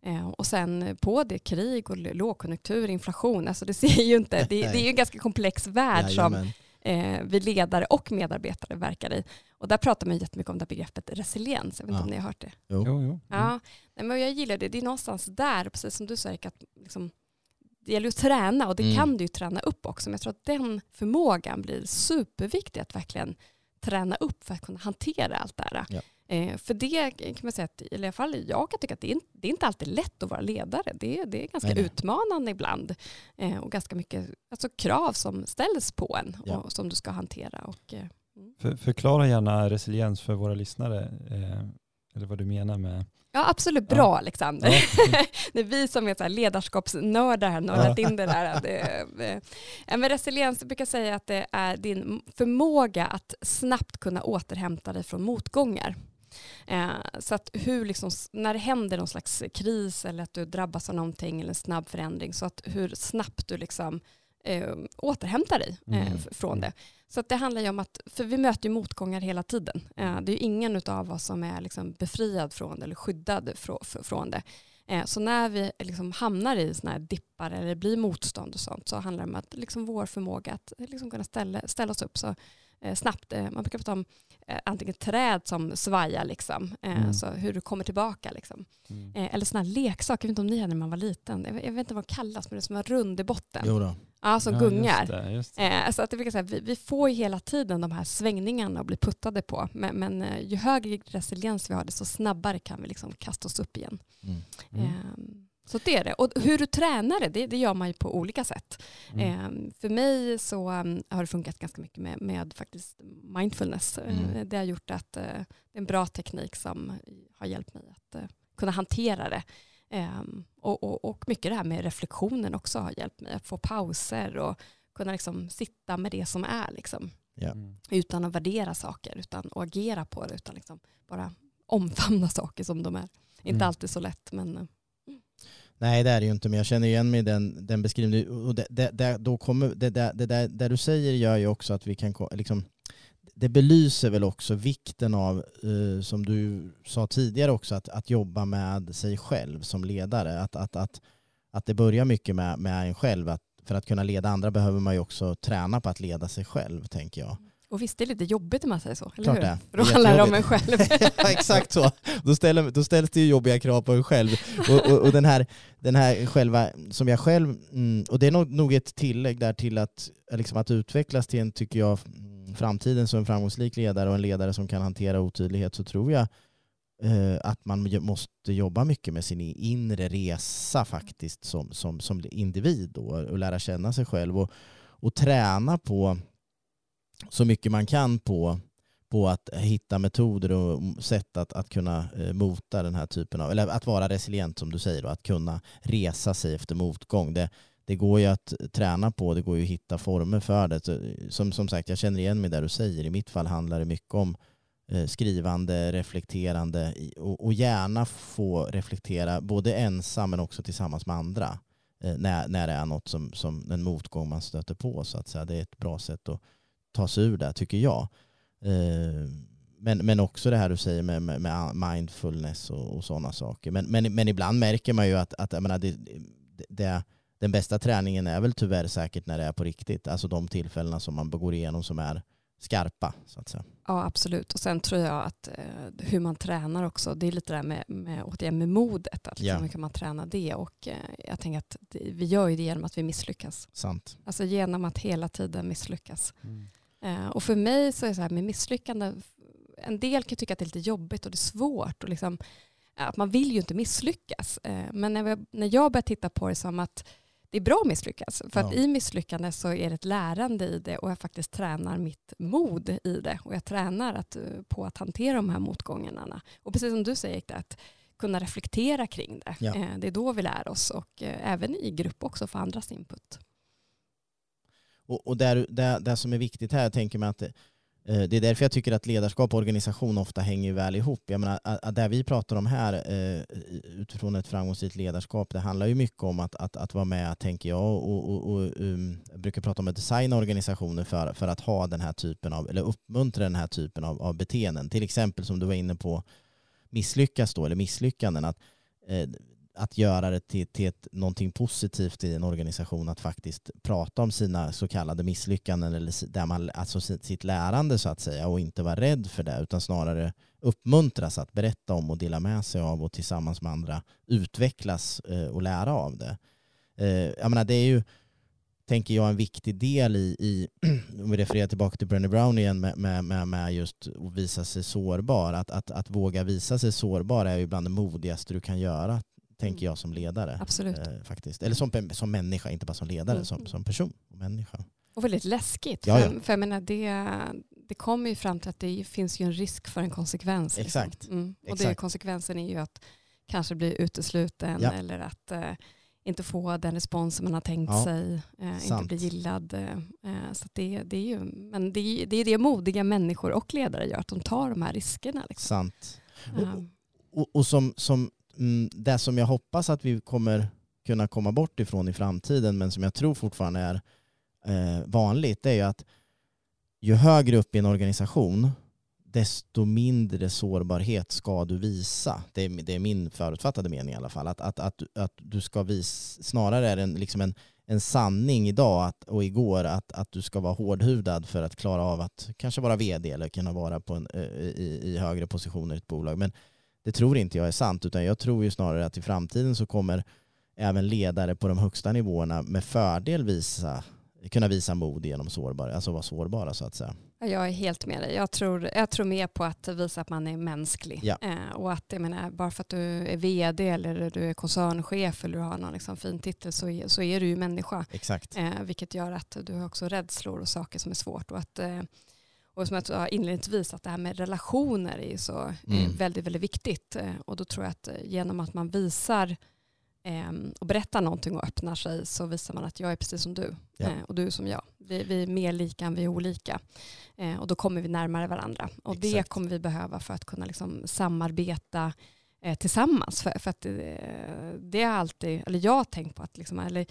[SPEAKER 3] Eh, och sen på det krig och lågkonjunktur, inflation, alltså det ser ju inte, det, det är ju en ganska komplex värld ja, som eh, vi ledare och medarbetare verkar i. Och där pratar man jättemycket om det begreppet resiliens. Jag vet inte ja. om ni har hört det?
[SPEAKER 2] Jo. jo, jo.
[SPEAKER 3] Ja, men jag gillar det. Det är någonstans där, precis som du sa Erik, att liksom, det gäller att träna och det mm. kan du ju träna upp också. Men jag tror att den förmågan blir superviktig att verkligen träna upp för att kunna hantera allt det här. Ja. Eh, för det kan man säga att i alla fall jag kan tycka att det är, det är inte alltid lätt att vara ledare. Det, det är ganska nej, nej. utmanande ibland eh, och ganska mycket alltså, krav som ställs på en ja. och som du ska hantera. Och, eh,
[SPEAKER 2] mm. för, förklara gärna resiliens för våra lyssnare, eh, eller vad du menar med
[SPEAKER 3] Ja, absolut. Bra ja. Alexander. Ja. det är vi som är så här ledarskapsnördar nördat ja. in det där. Det. Men resiliens, jag brukar säga att det är din förmåga att snabbt kunna återhämta dig från motgångar. Eh, så att hur liksom, när det händer någon slags kris eller att du drabbas av någonting eller en snabb förändring, så att hur snabbt du liksom eh, återhämtar dig eh, mm. från det. Så att det handlar ju om att, för vi möter ju motgångar hela tiden. Eh, det är ju ingen av oss som är liksom befriad från det eller skyddad från det. Eh, så när vi liksom hamnar i såna här dippar eller blir motstånd och sånt så handlar det om att liksom vår förmåga att liksom kunna ställa, ställa oss upp så eh, snabbt. man brukar prata om antingen träd som svajar, liksom, eh, mm. så hur du kommer tillbaka. Liksom. Mm. Eh, eller sådana leksaker, jag vet inte om ni hade när man var liten, jag, jag vet inte vad det kallas, men det som var rund i botten.
[SPEAKER 1] Jo.
[SPEAKER 3] Ja, som ja, gungar. Just det, just det. Eh, så att det säga, vi, vi, får ju hela tiden de här svängningarna och bli puttade på. Men, men eh, ju högre resiliens vi har, desto snabbare kan vi liksom kasta oss upp igen. Mm. Mm. Eh, så det är det. Och hur du tränar det, det, det gör man ju på olika sätt. Mm. Eh, för mig så um, har det funkat ganska mycket med, med faktiskt mindfulness. Mm. Eh, det har gjort att uh, det är en bra teknik som har hjälpt mig att uh, kunna hantera det. Um, och, och, och, mycket det här med reflektionen också har hjälpt mig att få pauser och kunna liksom sitta med det som är. Liksom. Yeah. Mm. Utan att värdera saker utan att agera på det utan liksom bara omfamna saker som de är. Inte mm. alltid så lätt men
[SPEAKER 1] Nej det är det ju inte, men jag känner igen mig i den, den beskrivningen. Och det, det, det, då kommer, det, det, det, det, det du säger gör ju också att vi kan, liksom, det belyser väl också vikten av, eh, som du sa tidigare också, att, att jobba med sig själv som ledare. Att, att, att, att det börjar mycket med, med en själv. Att för att kunna leda andra behöver man ju också träna på att leda sig själv, tänker jag.
[SPEAKER 3] Och visst, det är lite jobbigt om man säger så, eller
[SPEAKER 1] Klart
[SPEAKER 3] hur?
[SPEAKER 1] Det.
[SPEAKER 3] För då handlar det om en själv.
[SPEAKER 1] ja, exakt så. Då, ställer, då ställs det ju jobbiga krav på en själv. Och, och, och den, här, den här själva, som jag själv, mm, och det är nog, nog ett tillägg där till att, liksom att utvecklas till en, tycker jag, mm, framtiden som en framgångsrik ledare och en ledare som kan hantera otydlighet så tror jag eh, att man måste jobba mycket med sin inre resa faktiskt som, som, som individ då, och lära känna sig själv och, och träna på så mycket man kan på, på att hitta metoder och sätt att, att kunna eh, mota den här typen av, eller att vara resilient som du säger, och att kunna resa sig efter motgång. Det, det går ju att träna på, det går ju att hitta former för det. Som, som sagt, jag känner igen mig där du säger. I mitt fall handlar det mycket om eh, skrivande, reflekterande och, och gärna få reflektera både ensam men också tillsammans med andra eh, när, när det är något som, som en motgång man stöter på. Så att säga. Det är ett bra sätt att ta sig ur det tycker jag. Eh, men, men också det här du säger med, med, med mindfulness och, och sådana saker. Men, men, men ibland märker man ju att, att jag menar, det, det, den bästa träningen är väl tyvärr säkert när det är på riktigt. Alltså de tillfällena som man går igenom som är skarpa. Så att säga.
[SPEAKER 3] Ja, absolut. Och sen tror jag att eh, hur man tränar också, det är lite det där med, med, återigen med modet. Att liksom,
[SPEAKER 1] Ja.
[SPEAKER 3] Hur kan man träna det? Och eh, jag tänker att det, vi gör ju det genom att vi misslyckas.
[SPEAKER 1] Sant.
[SPEAKER 3] Alltså genom att hela tiden misslyckas.
[SPEAKER 2] Mm.
[SPEAKER 3] Eh, och för mig så är det så här med misslyckande, en del kan tycka att det är lite jobbigt och det är svårt. Och liksom, att man vill ju inte misslyckas. Eh, men när, vi, när jag börjar titta på det som att det är bra att misslyckas. För att
[SPEAKER 1] Ja.
[SPEAKER 3] i misslyckande så är det ett lärande i det och jag faktiskt tränar mitt mod i det. Och jag tränar att, eh, på att hantera de här motgångarna. Och precis som du säger, att kunna reflektera kring det.
[SPEAKER 1] Ja.
[SPEAKER 3] Det är då vi lär oss och även i grupp också få andras input.
[SPEAKER 1] Och, och där, där, det som är viktigt här, jag tänker mig att eh, det, är därför jag tycker att ledarskap och organisation ofta hänger väl ihop. Jag menar, att- det vi pratar om här eh, utifrån ett framgångsrikt ledarskap, det handlar ju mycket om att, att, att vara med, tänker jag, och, och, och um, jag brukar prata om att designa organisationer för, för att ha den här typen av, eller uppmuntra den här typen av, av beteenden. Till exempel som du var inne på, misslyckas då, eller misslyckanden, att eh, att göra det till, till ett, någonting positivt i en organisation att faktiskt prata om sina så kallade misslyckanden eller där man, alltså sitt, sitt lärande så att säga och inte vara rädd för det utan snarare uppmuntras att berätta om och dela med sig av och tillsammans med andra utvecklas eh, och lära av det. Eh, jag menar, det är ju tänker jag en viktig del i, i om vi refererar tillbaka till Brené Brown igen med, med, med, med just att visa sig sårbar. Att, att, att våga visa sig sårbar är ju bland det modigaste du kan göra tänker jag som ledare.
[SPEAKER 3] Absolut.
[SPEAKER 1] Eh, faktiskt. Eller som, som människa, inte bara som ledare,
[SPEAKER 3] Mm.
[SPEAKER 1] som, som person och människa.
[SPEAKER 3] Och väldigt läskigt.
[SPEAKER 1] Ja, ja.
[SPEAKER 3] För, för jag menar, det, det kommer ju fram till att det finns ju en risk för en konsekvens. liksom.
[SPEAKER 1] Exakt.
[SPEAKER 3] Mm. Och det,
[SPEAKER 1] Exakt.
[SPEAKER 3] konsekvensen är ju att kanske bli utesluten
[SPEAKER 1] Ja.
[SPEAKER 3] eller att eh, inte få den respons man har tänkt
[SPEAKER 1] Ja.
[SPEAKER 3] sig, eh, inte bli gillad. Eh, eh, så det, det är ju, men det är, det är det modiga människor och ledare gör, att de tar de här riskerna. Liksom.
[SPEAKER 1] Sant. Och, och, och som, som mm, Mm, det som jag hoppas att vi kommer kunna komma bort ifrån i framtiden men som jag tror fortfarande är eh, vanligt det är ju att ju högre upp i en organisation desto mindre sårbarhet ska du visa. Det är, det är min förutfattade mening i alla fall. Att, att, att, att du ska visa, snarare är det en, liksom en, en sanning idag att, och igår att, att du ska vara hårdhudad för att klara av att kanske vara vd eller kunna vara på en, eh, i, i högre positioner i ett bolag. Men det tror inte jag är sant utan jag tror ju snarare att i framtiden så kommer även ledare på de högsta nivåerna med fördel visa, kunna visa mod genom sårbar, alltså vara sårbara så att säga.
[SPEAKER 3] Ja, Jag är helt med dig. Jag tror, jag tror mer på att visa att man är mänsklig.
[SPEAKER 1] Ja.
[SPEAKER 3] Eh, och att jag menar, bara för att du är vd eller du är koncernchef eller du har någon liksom fin titel så så är du ju människa.
[SPEAKER 1] Exakt.
[SPEAKER 3] Eh, vilket gör att du har också rädslor och saker som är svårt. Och, att, eh, och som jag sa inledningsvis, att det här med relationer är så eh,
[SPEAKER 1] Mm.
[SPEAKER 3] väldigt, väldigt viktigt. Eh, och då tror jag att eh, genom att man visar eh, och berättar någonting och öppnar sig så visar man att jag är precis som du
[SPEAKER 1] Ja.
[SPEAKER 3] eh, och du är som jag. Vi, vi är mer lika än vi är olika. Eh, och då kommer vi närmare varandra. Och det
[SPEAKER 1] Exakt.
[SPEAKER 3] kommer vi behöva för att kunna liksom samarbeta tillsammans. För, för att det, det är alltid, eller jag har tänkt på att, liksom, eller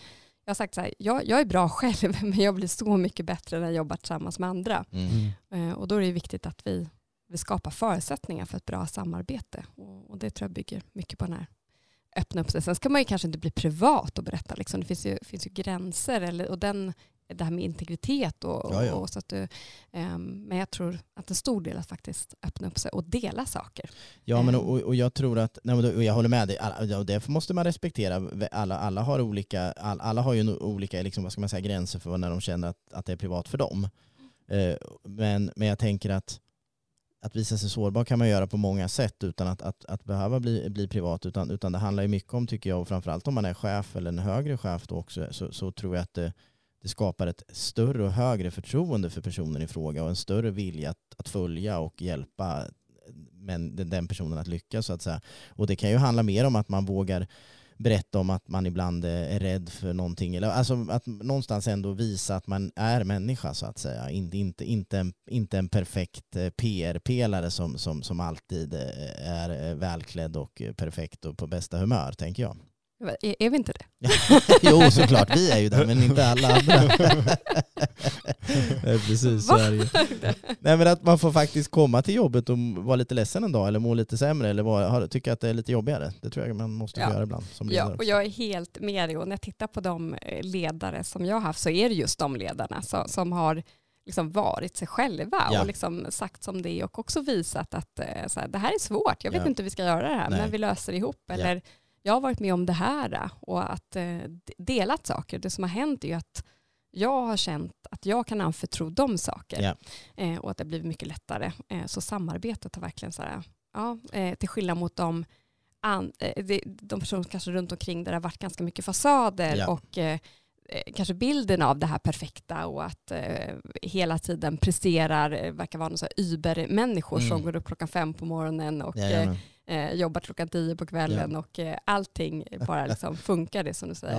[SPEAKER 3] jag har sagt så här, jag, jag är bra själv men jag blir så mycket bättre när jag jobbar tillsammans med andra.
[SPEAKER 1] Mm.
[SPEAKER 3] Eh, och då är det viktigt att vi, vi skapar förutsättningar för ett bra samarbete. Och, och det tror jag bygger mycket på den här öppna upp sig. Sen ska man ju kanske inte bli privat och berätta. Liksom. Det finns ju, finns ju gränser. Eller, och den, det här med integritet. Och,
[SPEAKER 1] Ja, ja.
[SPEAKER 3] och så att du, ehm, men jag tror att en stor del är att faktiskt öppna upp sig och dela saker.
[SPEAKER 1] Ja, men
[SPEAKER 3] Eh.
[SPEAKER 1] och, och jag tror att, nej, och jag håller med dig, och det måste man respektera. Alla, alla har olika, all, alla har ju olika liksom, vad ska man säga, gränser för när de känner att, att det är privat för dem. Eh, men, men jag tänker att att visa sig sårbar kan man göra på många sätt utan att, att, att behöva bli, bli privat. Utan, utan det handlar ju mycket om, tycker jag, och framförallt om man är chef eller en högre chef då också, så, så tror jag att det, det skapar ett större och högre förtroende för personen i fråga och en större vilja att, att följa och hjälpa men den, den personen att lyckas så att säga. Och det kan ju handla mer om att man vågar berätta om att man ibland är rädd för någonting. Eller, alltså att någonstans ändå visa att man är människa så att säga. Inte, inte, inte, en, inte en perfekt eh, PR-pelare som, som, som alltid eh, är eh, välklädd och perfekt och på bästa humör tänker jag.
[SPEAKER 3] Är, är vi inte det?
[SPEAKER 1] jo, såklart. Vi är ju det, men inte alla andra. Nej, precis, så är det Nej, men att man får faktiskt komma till jobbet och vara lite ledsen en dag eller må lite sämre eller vara, tycka att det är lite jobbigare. Det tror jag man måste ja. göra ibland som
[SPEAKER 3] ledare. Ja, och jag är helt med dig. Och när jag tittar på de eh, ledare som jag har haft så är det just de ledarna som, som har liksom varit sig själva ja. och liksom sagt som det är och också visat att eh, så här, det här är svårt, jag vet ja. inte hur vi ska göra det här, Nej. men vi löser det ihop. Eller jag har varit med om det här och att eh, delat saker. Det som har hänt är ju att jag har känt att jag kan anförtro dem saker yeah. eh, och att det blivit mycket lättare. Eh, så samarbetet har verkligen så här, ja, till skillnad mot de, an, de, de personer kanske runt omkring där det har varit ganska mycket fasader yeah. och kanske bilden av det här perfekta och att hela tiden presterar, verkar vara någon Uber-människor mm. som går upp klockan fem på morgonen och yeah, eh, jobbar klockan tio på kvällen ja. och eh, allting bara liksom funkar det som du säger.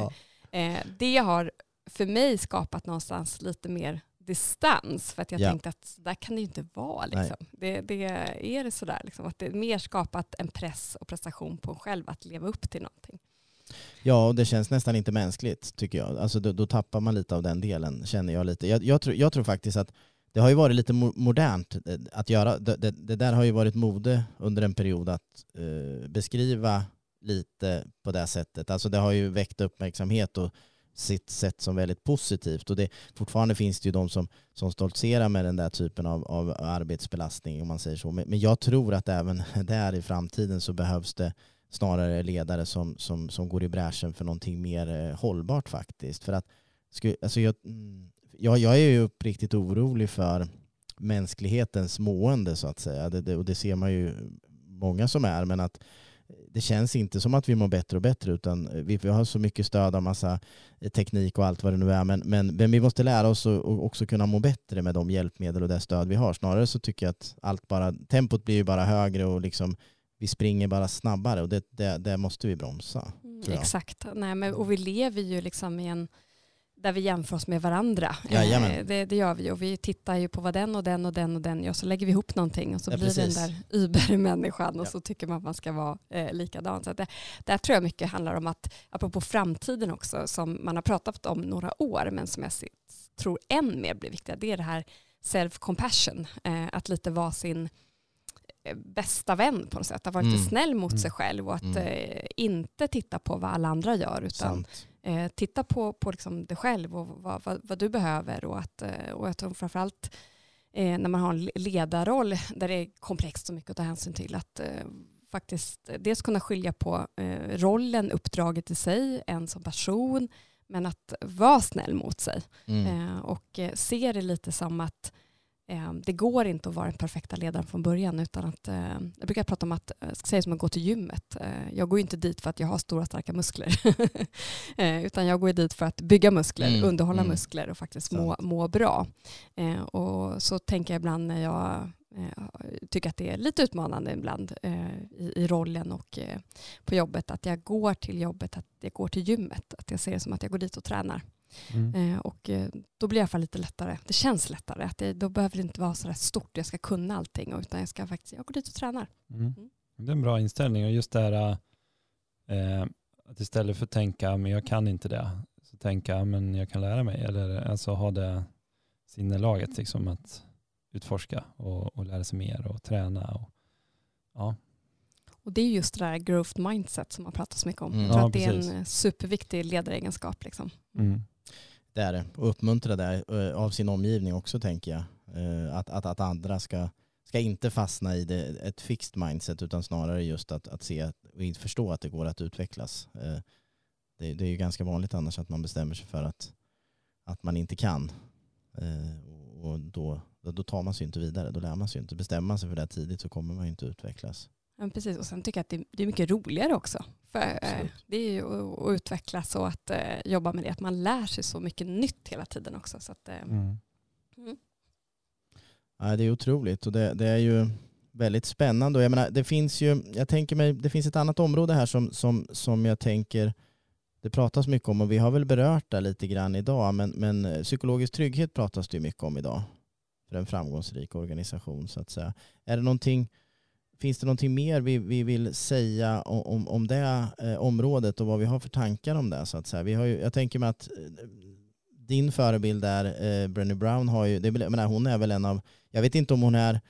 [SPEAKER 3] Ja. Eh, det har för mig skapat någonstans lite mer distans för att jag ja. tänkte att där kan det ju inte vara. Liksom. Det, det, är det sådär, liksom, att det är mer skapat en press och prestation på en själv att leva upp till någonting.
[SPEAKER 1] Ja, och det känns nästan inte mänskligt tycker jag. Alltså, då, då tappar man lite av den delen, känner jag lite. Jag, jag, tror, jag tror faktiskt att det har ju varit lite modernt eh, att göra, det, det, det där har ju varit mode under en period att eh, beskriva lite på det sättet. Alltså det har ju väckt uppmärksamhet och sitt sätt som väldigt positivt. Och det, fortfarande finns det ju de som, som stoltserar med den där typen av, av arbetsbelastning om man säger så. Men, men jag tror att även där i framtiden så behövs det snarare ledare som, som, som går i bräschen för någonting mer eh, hållbart faktiskt. För att, alltså jag, mm, jag, jag är ju uppriktigt orolig för mänsklighetens mående så att säga. Det, det, och det ser man ju många som är. Men att det känns inte som att vi mår bättre och bättre utan vi, vi har så mycket stöd av massa eh, teknik och allt vad det nu är. Men, men, men vi måste lära oss att också kunna må bättre med de hjälpmedel och det stöd vi har. Snarare så tycker jag att allt bara, tempot blir ju bara högre och liksom vi springer bara snabbare och det, det, det måste vi bromsa.
[SPEAKER 3] Mm, exakt, Nej, men, och vi lever ju liksom i en där vi jämför oss med varandra. Eh, det, det gör vi och vi tittar ju på vad den och den och den och den gör så lägger vi ihop någonting och så ja, blir det den där Uber-människan och ja. så tycker man att man ska vara eh, likadan. Så det, där tror jag mycket handlar om att, apropå framtiden också, som man har pratat om några år men som jag tror än mer blir viktiga, det är det här self-compassion, eh, att lite vara sin bästa vän på något sätt. Att vara lite mm. snäll mot mm. sig själv och att mm. eh, inte titta på vad alla andra gör utan eh, titta på, på liksom dig själv och vad, vad, vad, du behöver. Och, att, eh, och jag tror framförallt eh, när man har en ledarroll där det är komplext och mycket att ta hänsyn till, att eh, faktiskt dels kunna skilja på eh, rollen, uppdraget i sig, en som person, men att vara snäll mot sig. Mm. Eh, och se det lite som att Eh, det går inte att vara den perfekta ledaren från början utan att, eh, jag brukar prata om att, jag ska säga som att gå till gymmet. Eh, jag går inte dit för att jag har stora starka muskler utan jag går dit för att bygga muskler, mm, underhålla mm. muskler och faktiskt må, må bra. Och så tänker jag ibland när jag tycker att det är lite utmanande ibland i, i rollen och på jobbet att jag går till jobbet, att jag går till gymmet, att jag ser det som att jag går dit och tränar. Mm. Eh, och eh, då blir det i alla fall lite lättare. Det känns lättare. Att det, då behöver det inte vara så där stort, jag ska kunna allting, utan jag ska faktiskt, jag går dit och tränar.
[SPEAKER 2] Mm. Mm. Det är en bra inställning och just det här eh, att istället för att tänka, men jag kan inte det, så tänka, men jag kan lära mig. Eller alltså ha det sinnelaget liksom att utforska och, och lära sig mer och träna. Och, ja.
[SPEAKER 3] Och det är just det där growth mindset som man pratar så mycket om. Mm. Jag tror ja, att det är en superviktig ledaregenskap. Liksom. Mm.
[SPEAKER 1] Det är det. Och uppmuntra det eh, av sin omgivning också tänker jag. Eh, att, att, att andra ska, ska inte fastna i det, ett fixed mindset utan snarare just att, att se och förstå att det går att utvecklas. Eh, det, det är ju ganska vanligt annars att man bestämmer sig för att, att man inte kan. Och då, då tar man sig inte vidare, då lär man sig inte. Bestämmer man sig för det tidigt så kommer man inte utvecklas.
[SPEAKER 3] Ja, precis, och sen tycker jag att det, det är mycket roligare också. För, eh, det är ju att, utvecklas och att eh, jobba med det. Att man lär sig så mycket nytt hela tiden också. Så att, eh, mm.
[SPEAKER 1] Mm. Ja, det är otroligt och det, det, är ju väldigt spännande. Och jag menar, det finns ju, jag tänker mig, det finns ett annat område här som, som, som jag tänker det pratas mycket om och vi har väl berört det lite grann idag men, men psykologisk trygghet pratas det ju mycket om idag för en framgångsrik organisation så att säga. Är det någonting, finns det någonting mer vi, vi vill säga om, om det eh, området och vad vi har för tankar om det så att säga? Vi har ju, jag tänker mig att eh, din förebild där, eh, Brené Brown, har ju, det, menar, hon är väl en av, jag vet inte om hon är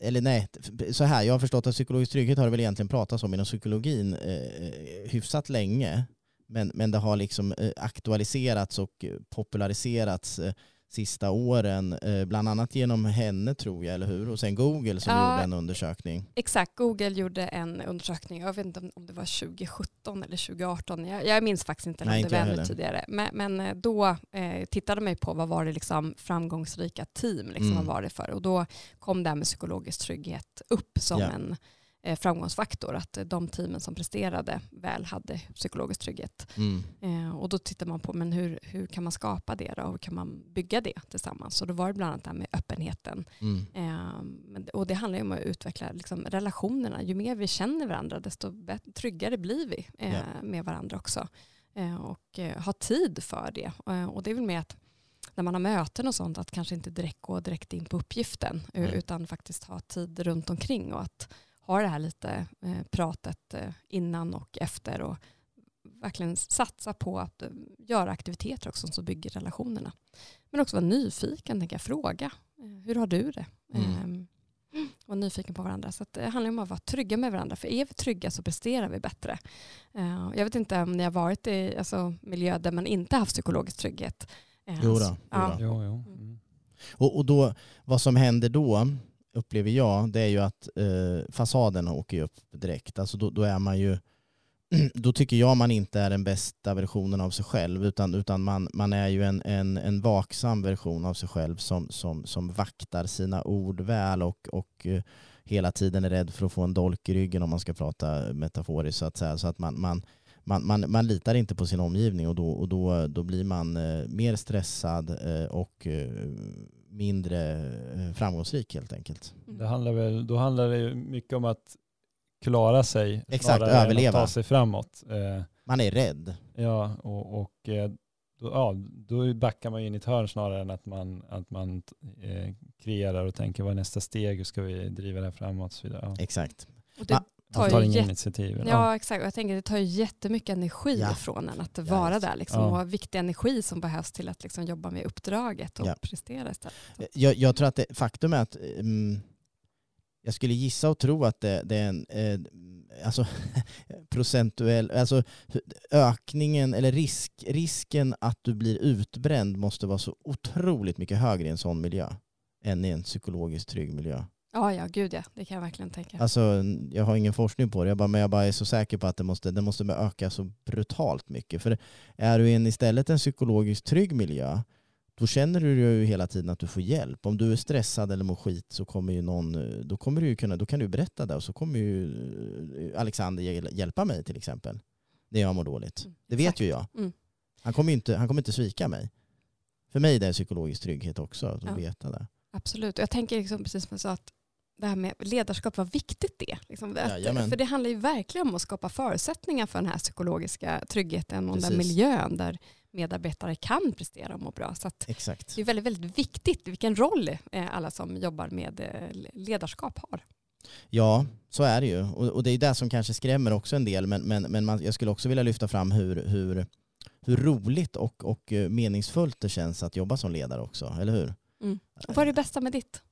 [SPEAKER 1] eller nej, så här, jag har förstått att psykologisk trygghet har det väl egentligen pratats om inom psykologin eh, eh hyfsat länge. Men, men det har liksom eh, aktualiserats och populariserats eh, sista åren, eh, bland annat genom henne tror jag, eller hur? Och sen Google som ja, gjorde en undersökning.
[SPEAKER 3] Exakt, Google gjorde en undersökning, jag vet inte om det var 2017 eller 2018, jag, jag minns faktiskt inte, Nej, om det var ännu tidigare. Men, men, eh, då eh, tittade man på vad var det liksom framgångsrika team, liksom, mm. vad var det för? Och då kom det här med psykologisk trygghet upp som ja. en framgångsfaktor att de teamen som presterade väl hade psykologisk trygghet. Mm. Eh, och då tittar man på men hur, hur kan man skapa det då? och hur kan man bygga det tillsammans? Och då var det bland annat det här med öppenheten. Mm. Eh, och det handlar ju om att utveckla liksom, relationerna. Ju mer vi känner varandra desto tryggare blir vi eh, yeah. med varandra också. Eh, och eh, ha tid för det. och det är väl med att när man har möten och sånt att kanske inte direkt gå direkt in på uppgiften mm. utan faktiskt ha tid runt omkring och att ha det här lite eh, pratet eh, innan och efter och verkligen satsa på att eh, göra aktiviteter också som bygger relationerna. Men också vara nyfiken, tänka fråga. Hur har du det? Mm. Ehm, vara nyfiken på varandra. Så det handlar om att vara trygga med varandra. För är vi trygga så presterar vi bättre. Jag vet inte om ni har varit i alltså, miljö där man inte haft psykologisk trygghet.
[SPEAKER 1] Jo då.
[SPEAKER 2] Ja. Jo, jo. Mm.
[SPEAKER 1] Och, och då, vad som händer då, upplever jag, det är ju att eh, fasaden åker upp direkt. Alltså då, då, är man ju, då tycker jag man inte är den bästa versionen av sig själv utan, utan man, man är ju en, en, en vaksam version av sig själv som, som, som vaktar sina ord väl och, och eh, hela tiden är rädd för att få en dolk i ryggen om man ska prata metaforiskt så att säga. Så att man, man, man, man, man litar inte på sin omgivning och då, och då, då blir man eh, mer stressad eh, och eh, mindre eh, framgångsrik helt enkelt.
[SPEAKER 2] Mm. Det handlar väl, då handlar det mycket om att klara sig
[SPEAKER 1] Exakt, överleva.
[SPEAKER 2] Än att ta sig framåt.
[SPEAKER 1] Eh, man är rädd.
[SPEAKER 2] Ja, och, och eh, då, ja, då backar man in i ett hörn snarare än att man, att man eh, kreerar och tänker vad är nästa steg, hur ska vi driva det här framåt och så vidare. Ja.
[SPEAKER 1] Exakt.
[SPEAKER 3] Och det, tar,
[SPEAKER 2] tar inga initiativ.
[SPEAKER 3] Ja, ja, exakt. Och jag tänker att det tar jättemycket energi ja. från en att vara ja, där liksom, och viktig energi som behövs till att liksom, jobba med uppdraget och prestera istället.
[SPEAKER 1] Jag, jag, tror att det, faktum är att um, jag skulle gissa och tro att det, det är en eh, alltså, procentuell, alltså ökningen eller risk, risken att du blir utbränd måste vara så otroligt mycket högre i en sån miljö än i en psykologiskt trygg miljö.
[SPEAKER 3] Ja, ja, gud ja. Det kan jag verkligen tänka.
[SPEAKER 1] Alltså, jag har ingen forskning på det, jag bara, men jag bara är så säker på att det måste, det måste öka så brutalt mycket. För är du in istället en psykologiskt trygg miljö, då känner du ju hela tiden att du får hjälp. Om du är stressad eller mår skit så kommer ju någon, då, kommer du kunna, då kan du berätta det och så kommer ju eh, Alexander hjälpa mig till exempel. När jag mår dåligt. Mm, det vet Exakt. ju jag. Mm. Han, kommer inte, han kommer inte svika mig. För mig är det psykologisk trygghet också, att ja. veta det.
[SPEAKER 3] Absolut. Jag tänker liksom, precis som jag sa, att det här med ledarskap, vad viktigt det är. Liksom för det handlar ju verkligen om att skapa förutsättningar för den här psykologiska tryggheten och Precis. den miljön där medarbetare kan prestera och må bra. Så. Det är väldigt, väldigt viktigt vilken roll eh, alla som jobbar med eh, ledarskap har.
[SPEAKER 1] Ja, så är det ju. Och, och det är det som kanske skrämmer också en del. Men, men, men man, jag skulle också vilja lyfta fram hur, hur, hur roligt och, och eh, meningsfullt det känns att jobba som ledare också, eller hur?
[SPEAKER 3] Mm. Vad är det bästa med ditt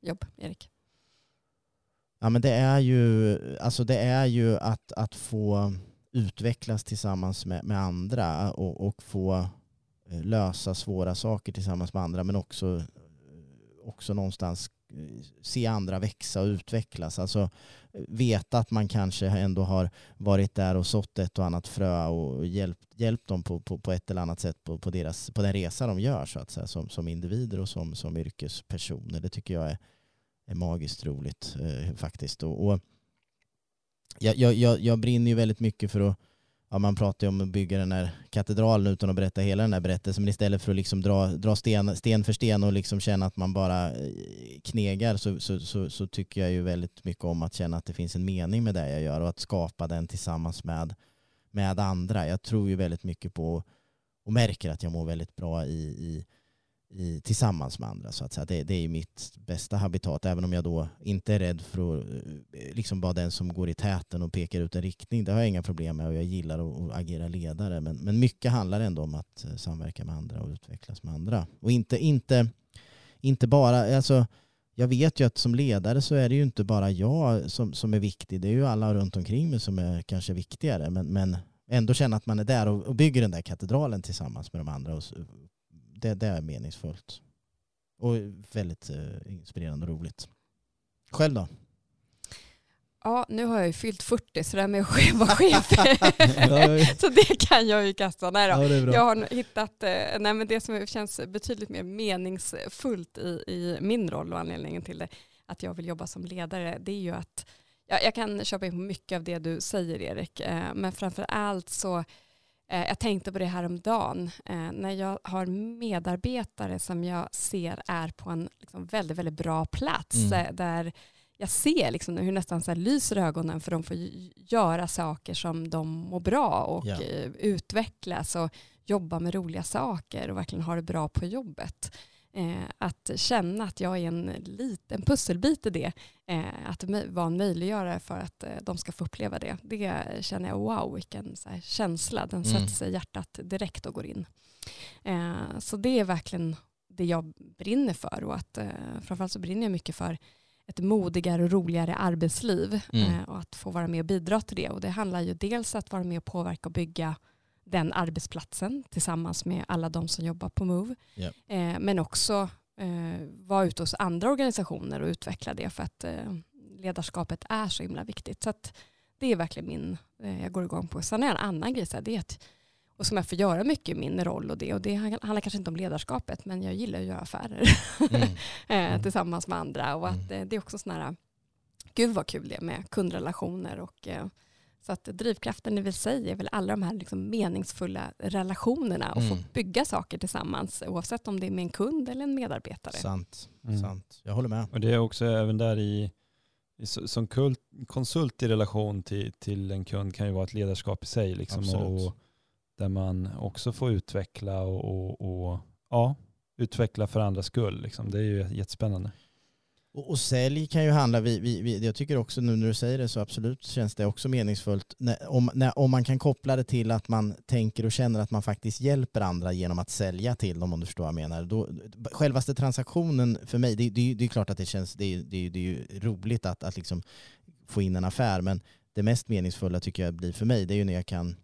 [SPEAKER 3] jobb, Erik?
[SPEAKER 1] Ja, men det är ju, alltså det är ju att, att få utvecklas tillsammans med, med andra och, och få eh, lösa svåra saker tillsammans med andra men också, också någonstans eh, se andra växa och utvecklas. Alltså eh, veta att man kanske ändå har varit där och sått ett och annat frö och hjälpt, hjälpt dem på, på, på ett eller annat sätt på, på, deras, på den resa de gör så att säga, som, som individer och som, som yrkespersoner. Det tycker jag är, är magiskt roligt eh, faktiskt. Och, och jag, jag, jag brinner ju väldigt mycket för att, ja, man pratar ju om att bygga den här katedralen utan att berätta hela den här berättelsen. Men istället för att liksom dra, dra sten, sten för sten och liksom känna att man bara eh, knegar så, så, så, så, tycker jag ju väldigt mycket om att känna att det finns en mening med det jag gör och att skapa den tillsammans med, med andra. Jag tror ju väldigt mycket på och märker att jag mår väldigt bra i, i i, tillsammans med andra. Så att säga. Det, det är mitt bästa habitat, även om jag då inte är rädd för att eh, liksom vara den som går i täten och pekar ut en riktning. Det har jag inga problem med och jag gillar att, att agera ledare. Men, men mycket handlar ändå om att eh, samverka med andra och utvecklas med andra. Och inte, inte, inte bara, alltså, jag vet ju att som ledare så är det ju inte bara jag som, som är viktig. Det är ju alla runt omkring mig som är kanske viktigare. Men, men ändå känna att man är där och, och bygger den där katedralen tillsammans med de andra och det, det är meningsfullt. Och väldigt eh, inspirerande och roligt. Själv då?
[SPEAKER 3] Ja, nu har jag ju fyllt 40 så det här med att vara chef, så det kan jag ju kasta. Nej då. Ja, jag har hittat eh, nej, men det som känns betydligt mer meningsfullt i, i min roll och anledningen till det, att jag vill jobba som ledare, det är ju att jag, jag kan köpa in på mycket av det du säger Erik, eh, men framför allt så jag tänkte på det här om dagen eh, när jag har medarbetare som jag ser är på en liksom väldigt, väldigt bra plats mm. Eh, där jag ser liksom hur nästan så här lyser ögonen för de får göra saker som de mår bra och ja. utvecklas och jobba med roliga saker och verkligen ha det bra på jobbet. Eh, att känna att jag är en liten pusselbit i det, eh, att vara en möjliggörare för att eh, de ska få uppleva det, det känner jag, wow vilken så här, känsla, den mm. sätter sig i hjärtat direkt och går in. Eh, så det är verkligen det jag brinner för och att eh, framförallt så brinner jag mycket för ett modigare och roligare arbetsliv mm. Eh, och att få vara med och bidra till det. Och det handlar ju dels att vara med och påverka och bygga den arbetsplatsen tillsammans med alla de som jobbar på Move. Yeah. Eh, men också eh, vara ute hos andra organisationer och utveckla det för att eh, ledarskapet är så himla viktigt. Så det är verkligen min, eh, jag går igång på. Sen är en annan grej, så här, det är att, och som jag får göra mycket i min roll och det, och det handlar kanske inte om ledarskapet, men jag gillar att göra affärer mm. Eh, mm. tillsammans med andra och att mm. det är också sådana här, gud vad kul det är med kundrelationer och eh, så att drivkraften i sig är väl alla de här liksom meningsfulla relationerna och mm. få bygga saker tillsammans oavsett om det är med en kund eller en medarbetare.
[SPEAKER 1] Sant, mm. sant. jag håller med.
[SPEAKER 2] Och det är också även där i, som kult, konsult i relation till, till en kund kan ju vara ett ledarskap i sig. Liksom, och, där man också får utveckla och, och, och ja, utveckla för andras skull. Liksom. Det är ju jättespännande.
[SPEAKER 1] Och, och sälj kan ju handla, vi, vi, vi, jag tycker också nu när du säger det så absolut känns det också meningsfullt när, om, när, om man kan koppla det till att man tänker och känner att man faktiskt hjälper andra genom att sälja till dem om du förstår vad jag menar. Då, självaste transaktionen för mig, det, det, det är klart att det känns, det, det, det är ju roligt att, att liksom få in en affär men det mest meningsfulla tycker jag blir för mig det är ju när jag kan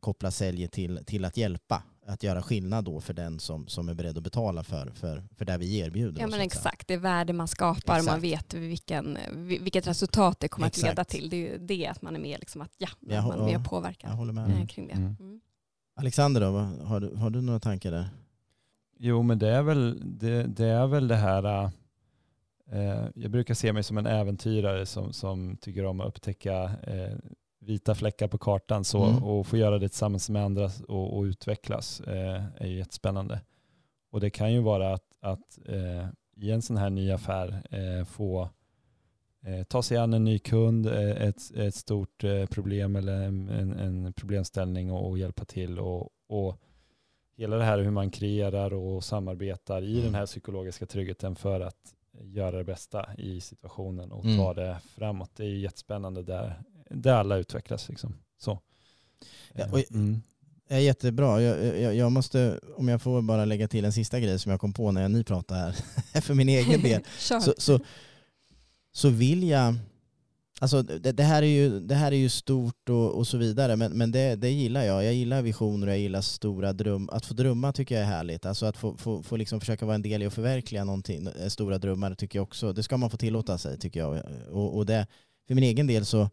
[SPEAKER 1] koppla säljet till, till att hjälpa att göra skillnad då för den som, som är beredd att betala för, för, för det vi erbjuder.
[SPEAKER 3] Ja men exakt, det värde man skapar och man vet vilken, vilket resultat det kommer exakt. att leda till. Det är ju det att man är med, liksom att, ja, jag, man är med och påverkar jag håller med. Mm. kring det. Mm.
[SPEAKER 1] Mm. Alexander då, har du, har du några tankar där?
[SPEAKER 2] Jo men det är väl det, det, är väl det här, eh, jag brukar se mig som en äventyrare som, som tycker om att upptäcka eh, vita fläckar på kartan så, mm. och få göra det tillsammans med andra och, och utvecklas eh, är jättespännande. Och det kan ju vara att, att eh, i en sån här ny affär eh, få eh, ta sig an en ny kund, eh, ett, ett stort eh, problem eller en, en problemställning och, och, hjälpa till. Och, och hela det här hur man kreerar och samarbetar i den här psykologiska tryggheten för att göra det bästa i situationen och mm. ta det framåt. Det är jättespännande där där alla utvecklas. Liksom. Så.
[SPEAKER 1] Ja, och, mm. Ja, jättebra. Jag, jag, jag, måste, om jag får bara lägga till en sista grej som jag kom på när ni pratade här, för min egen del. så, så, så vill jag, alltså det, det, här är ju, det här är ju stort och, och så vidare, men, men det, det gillar jag. Jag gillar visioner och jag gillar stora drömmar. Att få drömma tycker jag är härligt. Alltså att få, få, få liksom försöka vara en del i att förverkliga någonting, eh, stora drömmar tycker jag också, det ska man få tillåta sig tycker jag. Och, och det, för min egen del så,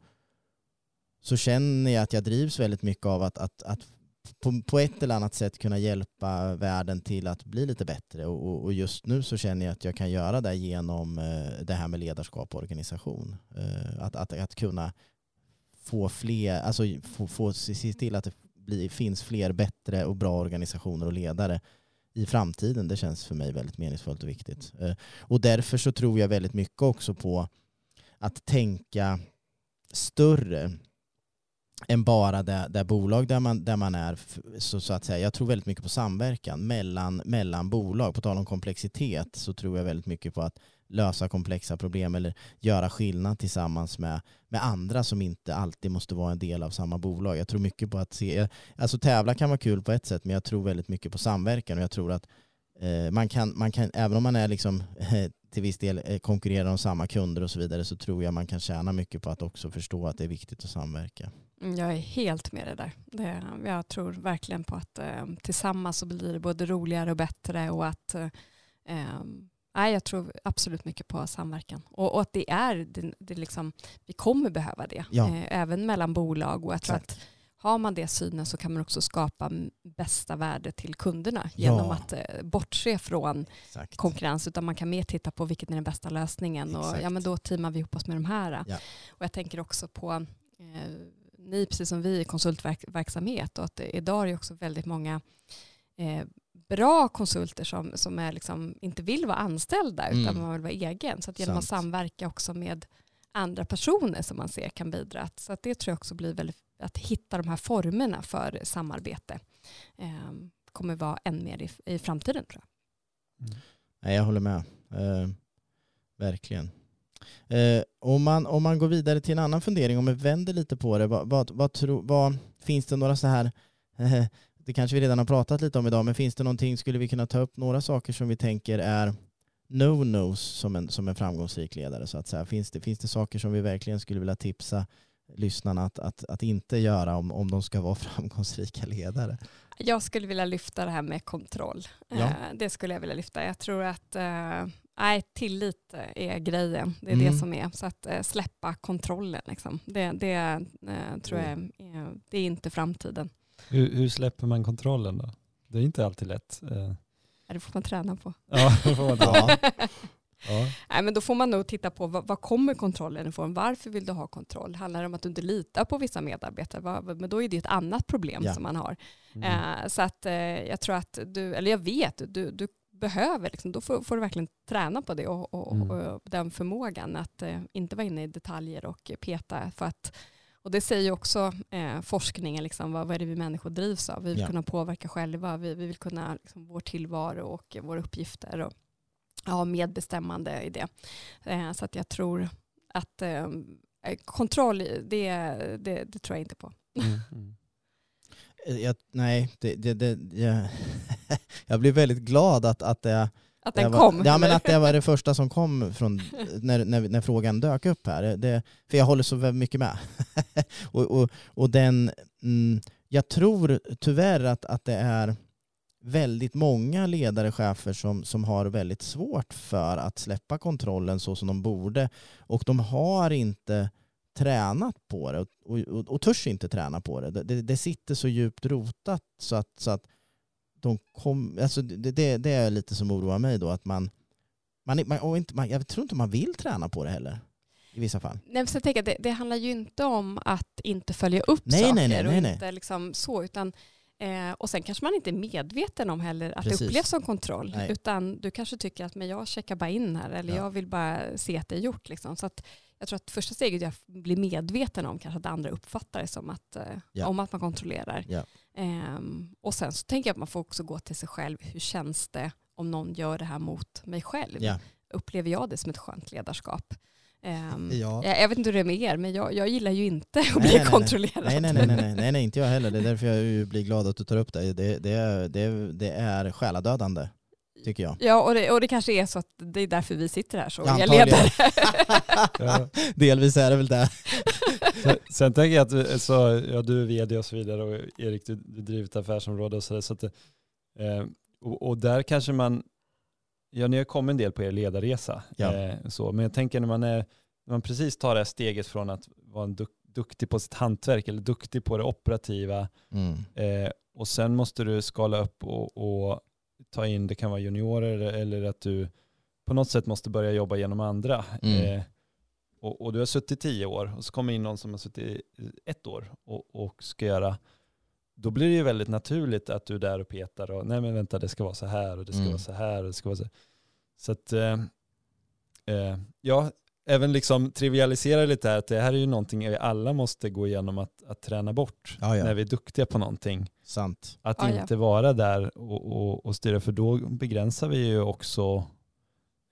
[SPEAKER 1] så känner jag att jag drivs väldigt mycket av att, att, att på, på ett eller annat sätt kunna hjälpa världen till att bli lite bättre. Och, och, just nu så känner jag att jag kan göra det genom eh, det här med ledarskap och organisation. Eh, att, att, att kunna få fler, alltså få, få se till att det bli, finns fler bättre och bra organisationer och ledare i framtiden. Det känns för mig väldigt meningsfullt och viktigt. Eh, och därför så tror jag väldigt mycket också på att tänka större än bara det, det bolag där man, där man är. Så, så att säga. Jag tror väldigt mycket på samverkan mellan, mellan bolag. På tal om komplexitet så tror jag väldigt mycket på att lösa komplexa problem eller göra skillnad tillsammans med, med andra som inte alltid måste vara en del av samma bolag. Jag tror mycket på att se, alltså tävla kan vara kul på ett sätt men jag tror väldigt mycket på samverkan och jag tror att eh, man, kan, man kan, även om man är liksom eh, till viss del eh, konkurrerar om samma kunder och så vidare så tror jag man kan tjäna mycket på att också förstå att det är viktigt att samverka.
[SPEAKER 3] Mm, jag är helt med det där. Det, jag tror verkligen på att eh, tillsammans så blir det både roligare och bättre och att eh, Nej, jag tror absolut mycket på samverkan. Och, och att det är, det, det liksom, vi kommer behöva det. Ja. Eh, även mellan bolag. Och jag tror att har man det synen så kan man också skapa bästa värde till kunderna genom ja. att eh, bortse från Exakt. konkurrens. Utan man kan mer titta på vilken är den bästa lösningen. Och, ja, men då teamar vi ihop oss med de här. Ja. Och jag tänker också på eh, ni, precis som vi, i konsultverksamhet. Och att idag är det också väldigt många eh, bra konsulter som, som är liksom, inte vill vara anställda utan mm. man vill vara egen. Så att genom Sant. att samverka också med andra personer som man ser kan bidra. Så att det tror jag också blir väldigt, att hitta de här formerna för samarbete eh, kommer vara än mer i, i framtiden tror jag.
[SPEAKER 1] Mm. Nej, jag håller med. Eh, verkligen. Eh, om, man, om man går vidare till en annan fundering, om vi vänder lite på det, vad, vad, vad, tro, vad finns det några så här eh, det kanske vi redan har pratat lite om idag, men finns det någonting, skulle vi kunna ta upp några saker som vi tänker är no-nos som en, som en framgångsrik ledare så att säga? Finns det, finns det saker som vi verkligen skulle vilja tipsa lyssnarna att, att, att inte göra om, om de ska vara framgångsrika ledare?
[SPEAKER 3] Jag skulle vilja lyfta det här med kontroll. Ja. Eh, det skulle jag vilja lyfta. Jag tror att eh, nej, tillit är grejen. Det är mm. det som är. Så att eh, släppa kontrollen, liksom. det, det tror jag är, det är inte framtiden.
[SPEAKER 2] Hur, hur, släpper man kontrollen då? Det är inte alltid lätt. Eh.
[SPEAKER 3] Det får man träna på.
[SPEAKER 2] Ja, det får man träna.
[SPEAKER 3] ja. Nej, men då får man nog titta på vad, vad kommer kontrollen ifrån? Varför vill du ha kontroll? Handlar det om att du inte litar på vissa medarbetare? Men då är det ett annat problem ja. som man har. Mm. Eh, så att eh, jag tror att du, eller jag vet, du, du behöver, liksom, då får, får, du verkligen träna på det och, och, mm. och den förmågan att eh, inte vara inne i detaljer och peta för att och det säger också eh, forskningen, liksom, vad, vad är det vi människor drivs av? Vi vill ja. kunna påverka själva, vi, vi vill kunna, liksom, vår tillvaro och våra uppgifter och ha medbestämmande i det. Eh, så att jag tror att eh, kontroll, det, det, det, tror jag inte på. Mm, mm.
[SPEAKER 1] Eh, jag, nej, det, det, det, jag, jag blir väldigt glad att, att det
[SPEAKER 3] att den
[SPEAKER 1] var,
[SPEAKER 3] kom?
[SPEAKER 1] Ja, men att det var det första som kom från, när, när, när frågan dök upp här. Det, för jag håller så mycket med. och, och, och den, mm, jag tror tyvärr att, att det är väldigt många ledare, chefer som, som har väldigt svårt för att släppa kontrollen så som de borde. Och de har inte tränat på det och, och, och törs inte träna på det. Det, det sitter så djupt rotat så att, så att de kom, alltså det, det, det, är lite som oroar mig då, att man, man, man, inte, man, jag tror inte man vill träna på det heller i vissa fall.
[SPEAKER 3] Nej, så jag tänker, det, det handlar ju inte om att inte följa upp nej, saker nej, nej, nej, och inte liksom så, utan Eh, och sen kanske man inte är medveten om heller att Precis. det upplevs som kontroll. Utan du kanske tycker att men jag checkar bara in här eller ja. jag vill bara se att det är gjort. Liksom. Så att jag tror att första steget är att bli medveten om kanske att andra uppfattar det som att, ja. om att man kontrollerar. Ja. Um, och sen så tänker jag att man får också gå till sig själv. Hur känns det om någon gör det här mot mig själv? Ja. Upplever jag det som ett skönt ledarskap? Um, ja. jag, jag, vet inte hur det är med er, men jag, jag gillar ju inte att nej, bli nej, kontrollerad.
[SPEAKER 1] Nej nej nej, nej, nej, nej, inte jag heller. Det är därför jag blir glad att du tar upp det. Det, det, det, det är själadödande tycker jag.
[SPEAKER 3] Ja, och det, och det kanske är så att det är därför vi sitter här så jag ledare.
[SPEAKER 1] ja. Delvis är det väl det.
[SPEAKER 2] sen, sen tänker jag att så, ja, du är vd och så vidare och Erik du, du driver ett affärsområde och så, där, så att, eh, och, och, där kanske man, ja ni har kommit en del på er ledarresa, ja. eh, så, men jag tänker när man, är, när man precis tar det här steget från att vara en duk, duktig på sitt hantverk eller duktig på det operativa mm. eh, och sen måste du skala upp och, och ta in, det kan vara juniorer eller att du på något sätt måste börja jobba genom andra. Mm. Eh, och, och, du har suttit tio år och så kommer in någon som har suttit ett år och, och ska göra, då blir det ju väldigt naturligt att du är där och petar och nej men vänta det ska vara så här och det ska
[SPEAKER 1] Mm.
[SPEAKER 2] vara så här och det ska vara så Så att, eh, eh, ja, även liksom trivialisera lite här att det här är ju någonting vi alla måste gå igenom att, att träna bort
[SPEAKER 1] Ja, ja.
[SPEAKER 2] när vi är duktiga på någonting.
[SPEAKER 1] Sant.
[SPEAKER 2] Att
[SPEAKER 3] Ja, ja.
[SPEAKER 2] inte vara där och, och, och styra för då begränsar vi ju också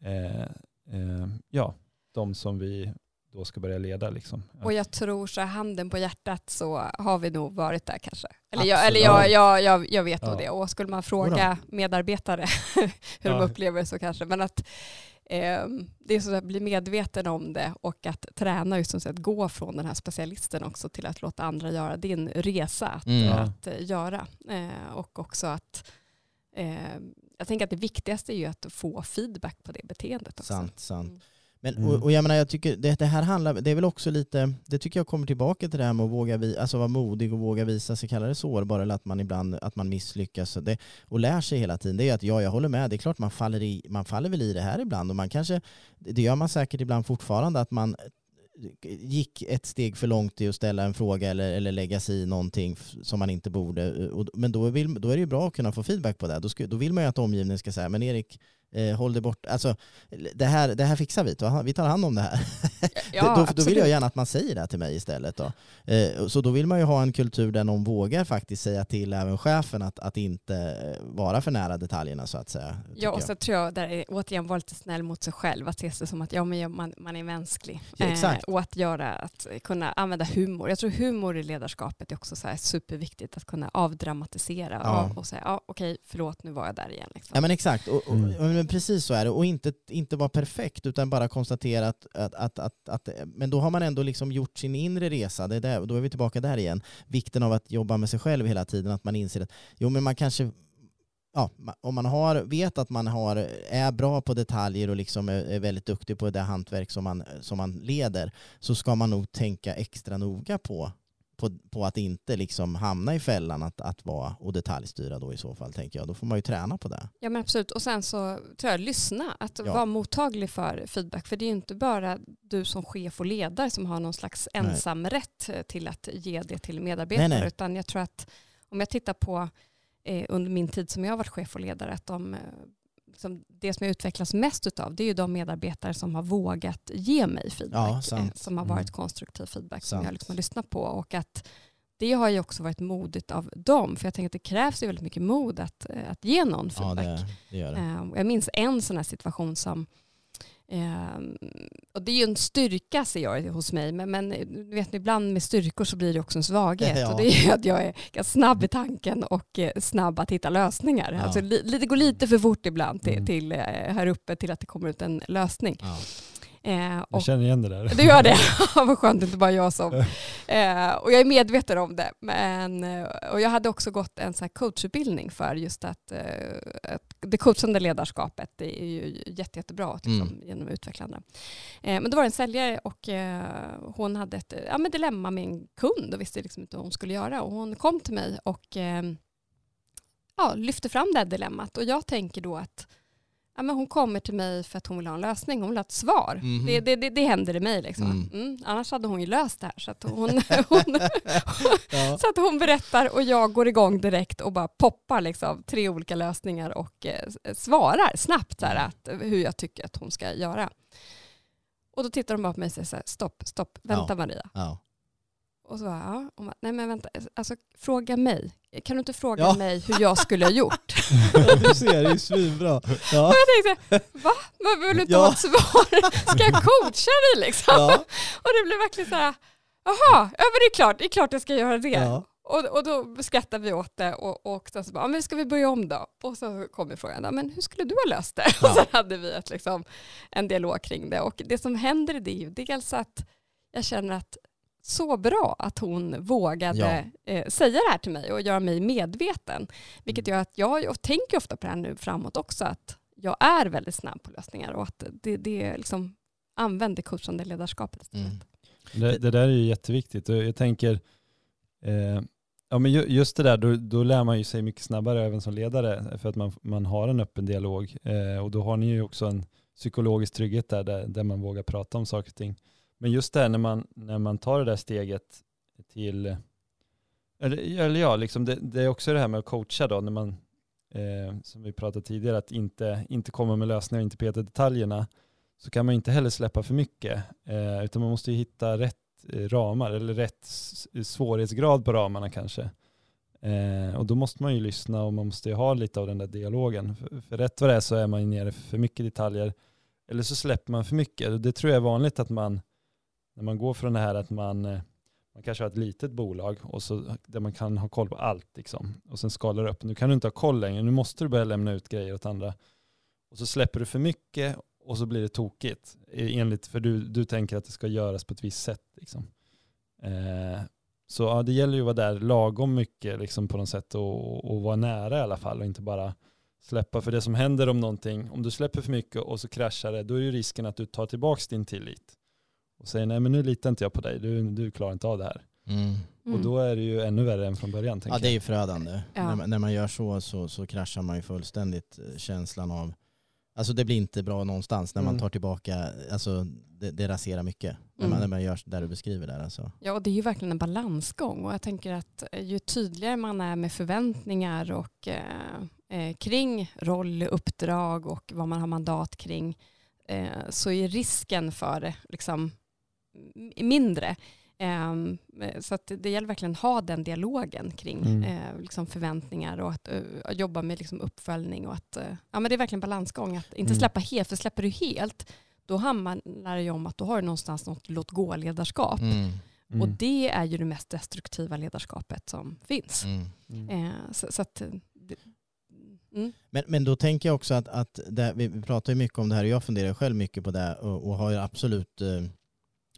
[SPEAKER 2] eh, eh, ja, de som vi då ska börja leda. Liksom.
[SPEAKER 3] Och jag tror så handen på hjärtat så har vi nog varit där kanske. Eller jag, eller jag, jag, jag, jag vet nog
[SPEAKER 2] Ja.
[SPEAKER 3] det. Och skulle man fråga medarbetare hur de
[SPEAKER 2] Ja.
[SPEAKER 3] upplever det så kanske. Men att det är så att bli medveten om det och att träna just som att gå från den här specialisten också till att låta andra göra din resa att,
[SPEAKER 1] Mm.
[SPEAKER 3] Att eh, göra. Eh, och också att eh, jag tänker att det viktigaste är ju att få feedback på det beteendet också.
[SPEAKER 1] Sant, sant. Men,
[SPEAKER 2] Mm.
[SPEAKER 1] och, och jag menar, jag tycker det, det här handlar, det är väl också lite, det tycker jag kommer tillbaka till det här med att våga, vi, alltså vara modig och våga visa sig, kalla det sårbar eller att man ibland, att man misslyckas och, det, och lär sig hela tiden. Det är att ja, jag håller med, det är klart man faller, i, man faller väl i det här ibland och man kanske, det gör man säkert ibland fortfarande, att man gick ett steg för långt i att ställa en fråga eller, eller lägga sig i någonting som man inte borde. Och, men då, vill, då är det ju bra att kunna få feedback på det. Då, ska, då vill man ju att omgivningen ska säga, men Erik, eh, håll det bort. Alltså, det här, det här fixar vi, då. vi tar hand om det här.
[SPEAKER 3] Ja,
[SPEAKER 1] då, då vill jag gärna att man säger det till mig istället. Då. Eh, så då vill man ju ha en kultur där någon vågar faktiskt säga till även chefen att, att inte eh, vara för nära detaljerna så att säga.
[SPEAKER 3] Ja, och
[SPEAKER 1] jag.
[SPEAKER 3] så tror jag där är, återigen vara lite snäll mot sig själv. Att se sig som att ja, men jag- man, man är mänsklig.
[SPEAKER 1] Ja, exakt.
[SPEAKER 3] och att göra, att kunna använda humor. Jag tror humor i ledarskapet är också så här superviktigt. Att kunna avdramatisera
[SPEAKER 1] Ja.
[SPEAKER 3] och, och säga ja, okej, förlåt, nu var jag där igen. Liksom.
[SPEAKER 1] Ja men exakt, och, och,
[SPEAKER 2] Mm
[SPEAKER 1] men precis så är det. Och inte, inte vara perfekt utan bara konstatera att, att, att, att, att men då har man ändå liksom gjort sin inre resa. Det är där, då är vi tillbaka där igen. Vikten av att jobba med sig själv hela tiden, att man inser att jo men man kanske Ja, om man har, vet att man har, är bra på detaljer och liksom är, är väldigt duktig på det hantverk som man, som man leder så ska man nog tänka extra noga på, på, på att inte liksom hamna i fällan att, att vara och detaljstyra då i så fall tänker jag. Då får man ju träna på det.
[SPEAKER 3] Ja men absolut. Och sen så tror jag lyssna, att
[SPEAKER 1] Ja.
[SPEAKER 3] vara mottaglig för feedback. För det är ju inte bara du som chef och ledare som har någon slags
[SPEAKER 1] Nej.
[SPEAKER 3] ensamrätt eh, till att ge det till medarbetare.
[SPEAKER 1] Nej, nej.
[SPEAKER 3] Utan jag tror att om jag tittar på eh, under min tid som jag har varit chef och ledare, att de, liksom, det som jag utvecklas mest utav det är ju de medarbetare som har vågat ge mig
[SPEAKER 1] Ja,
[SPEAKER 3] feedback.
[SPEAKER 1] sant.
[SPEAKER 3] eh, som har
[SPEAKER 2] Mm.
[SPEAKER 3] varit konstruktiv feedback som
[SPEAKER 1] Sant.
[SPEAKER 3] jag liksom har lyssnat på. Och att det har ju också varit modigt av dem. För jag tänker att det krävs ju väldigt mycket mod att, eh, att ge någon
[SPEAKER 1] Ja,
[SPEAKER 3] feedback.
[SPEAKER 1] det, det gör det.
[SPEAKER 3] Eh, Jag minns en sån här situation som eh, och det är ju en styrka ser jag hos mig, men, men du vet, ibland med styrkor så blir det också en svaghet.
[SPEAKER 1] Ja.
[SPEAKER 3] Och det är ju att jag är ganska snabb i tanken och eh, snabb att hitta lösningar.
[SPEAKER 1] Ja.
[SPEAKER 3] Alltså, li, det går lite för fort ibland till,
[SPEAKER 2] Mm.
[SPEAKER 3] till, eh, här uppe till att det kommer ut en lösning.
[SPEAKER 1] Ja.
[SPEAKER 3] Eh,
[SPEAKER 2] Jag känner igen det där.
[SPEAKER 3] du gör det? Vad skönt, inte bara jag som. Eh, och jag är medveten om det. Men, eh, och jag hade också gått en så här coachutbildning för just att, eh, att det coachande ledarskapet det är ju jätte, jättebra liksom,
[SPEAKER 1] Mm.
[SPEAKER 3] genom utvecklande. Eh, men då var det en säljare och eh, hon hade ett ja, men dilemma med en kund och visste liksom inte vad hon skulle göra. Och hon kom till mig och eh, ja, lyfte fram det här dilemmat. Och jag tänker då att ja, men hon kommer till mig för att hon vill ha en lösning. Hon vill ha ett svar.
[SPEAKER 1] Mhm.
[SPEAKER 3] Det, det, det, det händer i mig. Liksom.
[SPEAKER 1] Mm.
[SPEAKER 3] Mm, annars hade hon ju löst det här. Så att hon, hon,
[SPEAKER 1] Ja.
[SPEAKER 3] så att hon berättar och jag går igång direkt och bara poppar liksom, tre olika lösningar och eh, svarar snabbt så här, att, hur jag tycker att hon ska göra. Och då tittar hon bara på mig och säger så här, stopp, stopp, vänta
[SPEAKER 1] Ja.
[SPEAKER 3] Maria.
[SPEAKER 1] Ja.
[SPEAKER 3] Och så bara, ja. Hon bara, nej men vänta, alltså fråga mig. Kan du inte fråga
[SPEAKER 1] Ja.
[SPEAKER 3] mig hur jag skulle ha gjort?
[SPEAKER 1] ja, du ser, det är ju svinbra.
[SPEAKER 3] Och
[SPEAKER 1] Ja.
[SPEAKER 3] jag tänkte, va? Men vill du inte
[SPEAKER 1] Ja.
[SPEAKER 3] ha ett svar? Ska jag coacha dig liksom?
[SPEAKER 1] Ja.
[SPEAKER 3] Och det blev verkligen så här, jaha, ja men det är klart, det är klart jag ska göra det. Och, och då skrattade vi åt det och, och sen så bara, men ska vi börja om då? Och så kom frågan, men hur skulle du ha löst det? Och så hade vi ett, liksom, en dialog kring det. Och det som händer i det är ju dels att jag känner att så bra att hon vågade eh, säga det här till mig och göra mig medveten. Vilket
[SPEAKER 1] Mm.
[SPEAKER 3] gör att jag och tänker ofta på det här nu framåt också, att jag är väldigt snabb på lösningar och att det, det är liksom använder coachande ledarskapet istället.
[SPEAKER 1] Mm.
[SPEAKER 2] Det, det där är ju jätteviktigt och jag tänker, eh, ja men ju- just det där, då, då lär man ju sig mycket snabbare även som ledare för att man, man har en öppen dialog eh, och då har ni ju också en psykologisk trygghet där, där, där man vågar prata om saker och ting. Men just det här när man, när man tar det där steget till Eller, eller ja, liksom det, det är också det här med att coacha då, när man, eh, som vi pratade tidigare, att inte, inte komma med lösningar och inte peta detaljerna, så kan man inte heller släppa för mycket, eh, utan man måste ju hitta rätt eh, ramar, eller rätt svårighetsgrad på ramarna kanske. Eh, och då måste man ju lyssna och man måste ju ha lite av den där dialogen. För, för rätt vad det är så är man ju nere för mycket detaljer, eller så släpper man för mycket. Det tror jag är vanligt att man, när man går från det här att man eh, man kanske har ett litet bolag och så, där man kan ha koll på allt. Liksom. Och sen skalar upp. Nu kan du inte ha koll längre. Nu måste du börja lämna ut grejer åt andra. Och så släpper du för mycket och så blir det tokigt. Eh, enligt, för du, du tänker att det ska göras på ett visst sätt. Liksom. Eh, så ja, det gäller ju att vara där lagom mycket liksom, på något sätt och, och vara nära i alla fall och inte bara släppa. För det som händer om någonting, om du släpper för mycket och så kraschar det, då är ju risken att du tar tillbaka din tillit och säger nej men nu litar inte jag på dig, du, du klarar inte av det här. Mm. Och då är det ju ännu värre än från början.
[SPEAKER 1] Ja det är ju förödande. Ja. När, när, man gör så, så så kraschar man ju fullständigt eh, känslan av, alltså det blir inte bra någonstans när man mm. tar tillbaka, alltså det, det raserar mycket. När, man, mm. när man gör det du beskriver där alltså.
[SPEAKER 3] Ja och det är ju verkligen en balansgång och jag tänker att eh, ju tydligare man är med förväntningar och eh, eh, kring roll, uppdrag och vad man har mandat kring eh, så är risken för liksom, mindre. Um, så det gäller verkligen att ha den dialogen kring mm. uh, liksom förväntningar och att, uh, att jobba med liksom uppföljning. Och att, uh, ja, men det är verkligen balansgång. Att inte mm. släppa helt, för släpper du helt, då handlar det ju om att du har någonstans något låt gå-ledarskap. Mm. Och mm. det är ju det mest destruktiva ledarskapet som finns. Mm. Så, så, att,
[SPEAKER 1] Mm. Men, men då tänker jag också att, att det, vi pratar ju mycket om det här och jag funderar själv mycket på det och, och har ju absolut eh,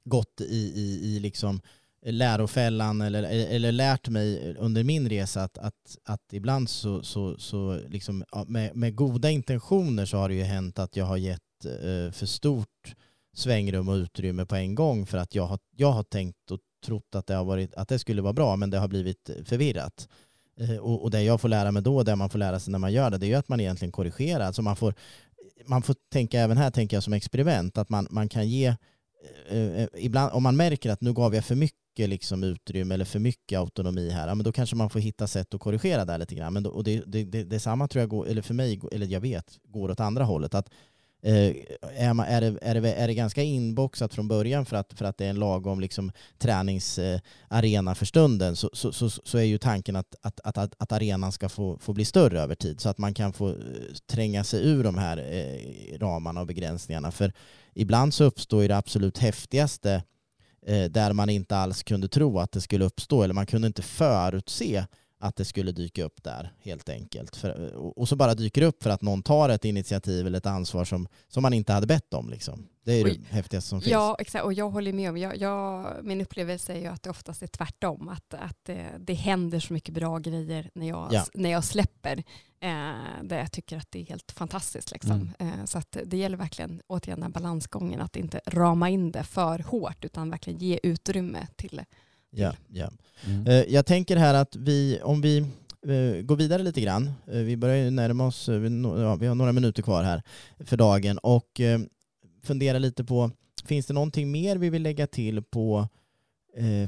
[SPEAKER 1] gått i, i, i liksom lärofällan eller, eller lärt mig under min resa att, att, att ibland så, så, så liksom, med, med goda intentioner så har det ju hänt att jag har gett eh, för stort svängrum och utrymme på en gång för att jag har, jag har tänkt och trott att det, har varit, att det skulle vara bra men det har blivit förvirrat. Eh, och, och det jag får lära mig då och det man får lära sig när man gör det det är ju att man egentligen korrigerar. Alltså man, får, man får tänka även här tänker jag som experiment att man, man kan ge Eh, eh, eh, ibland, om man märker att nu gav jag för mycket liksom utrymme eller för mycket autonomi här, ja, men då kanske man får hitta sätt att korrigera det lite grann. Men då, och det, det, det, det samma tror jag, går, eller för mig, eller jag vet, går åt andra hållet. Att, eh, är, man, är, det, är, det, är det ganska inboxat från början för att, för att det är en lagom liksom, träningsarena för stunden så, så, så, så, är ju tanken att, att, att, att arenan ska få, få bli större över tid så att man kan få eh, tränga sig ur de här eh, ramarna och begränsningarna. För ibland så uppstår ju det absolut häftigaste eh, där man inte alls kunde tro att det skulle uppstå eller man kunde inte förutse att det skulle dyka upp där helt enkelt. För, och så bara dyker det upp för att någon tar ett initiativ eller ett ansvar som, som man inte hade bett om. Liksom. Det är det häftigaste som finns.
[SPEAKER 3] Ja, exakt. Och jag håller med om, jag, jag, min upplevelse är ju att det oftast är tvärtom. Att, att det, det händer så mycket bra grejer när jag, ja. när jag släpper. Eh, där jag tycker att det är helt fantastiskt. Liksom. Mm. Eh, så att det gäller verkligen, återigen den här balansgången, att inte rama in det för hårt, utan verkligen ge utrymme till
[SPEAKER 1] Ja, ja. Mm. Eh, jag tänker här att vi, om vi eh, går vidare lite grann, eh, vi börjar ju närma oss, ja, vi har några minuter kvar här för dagen och fundera lite på, finns det någonting mer vi vill lägga till på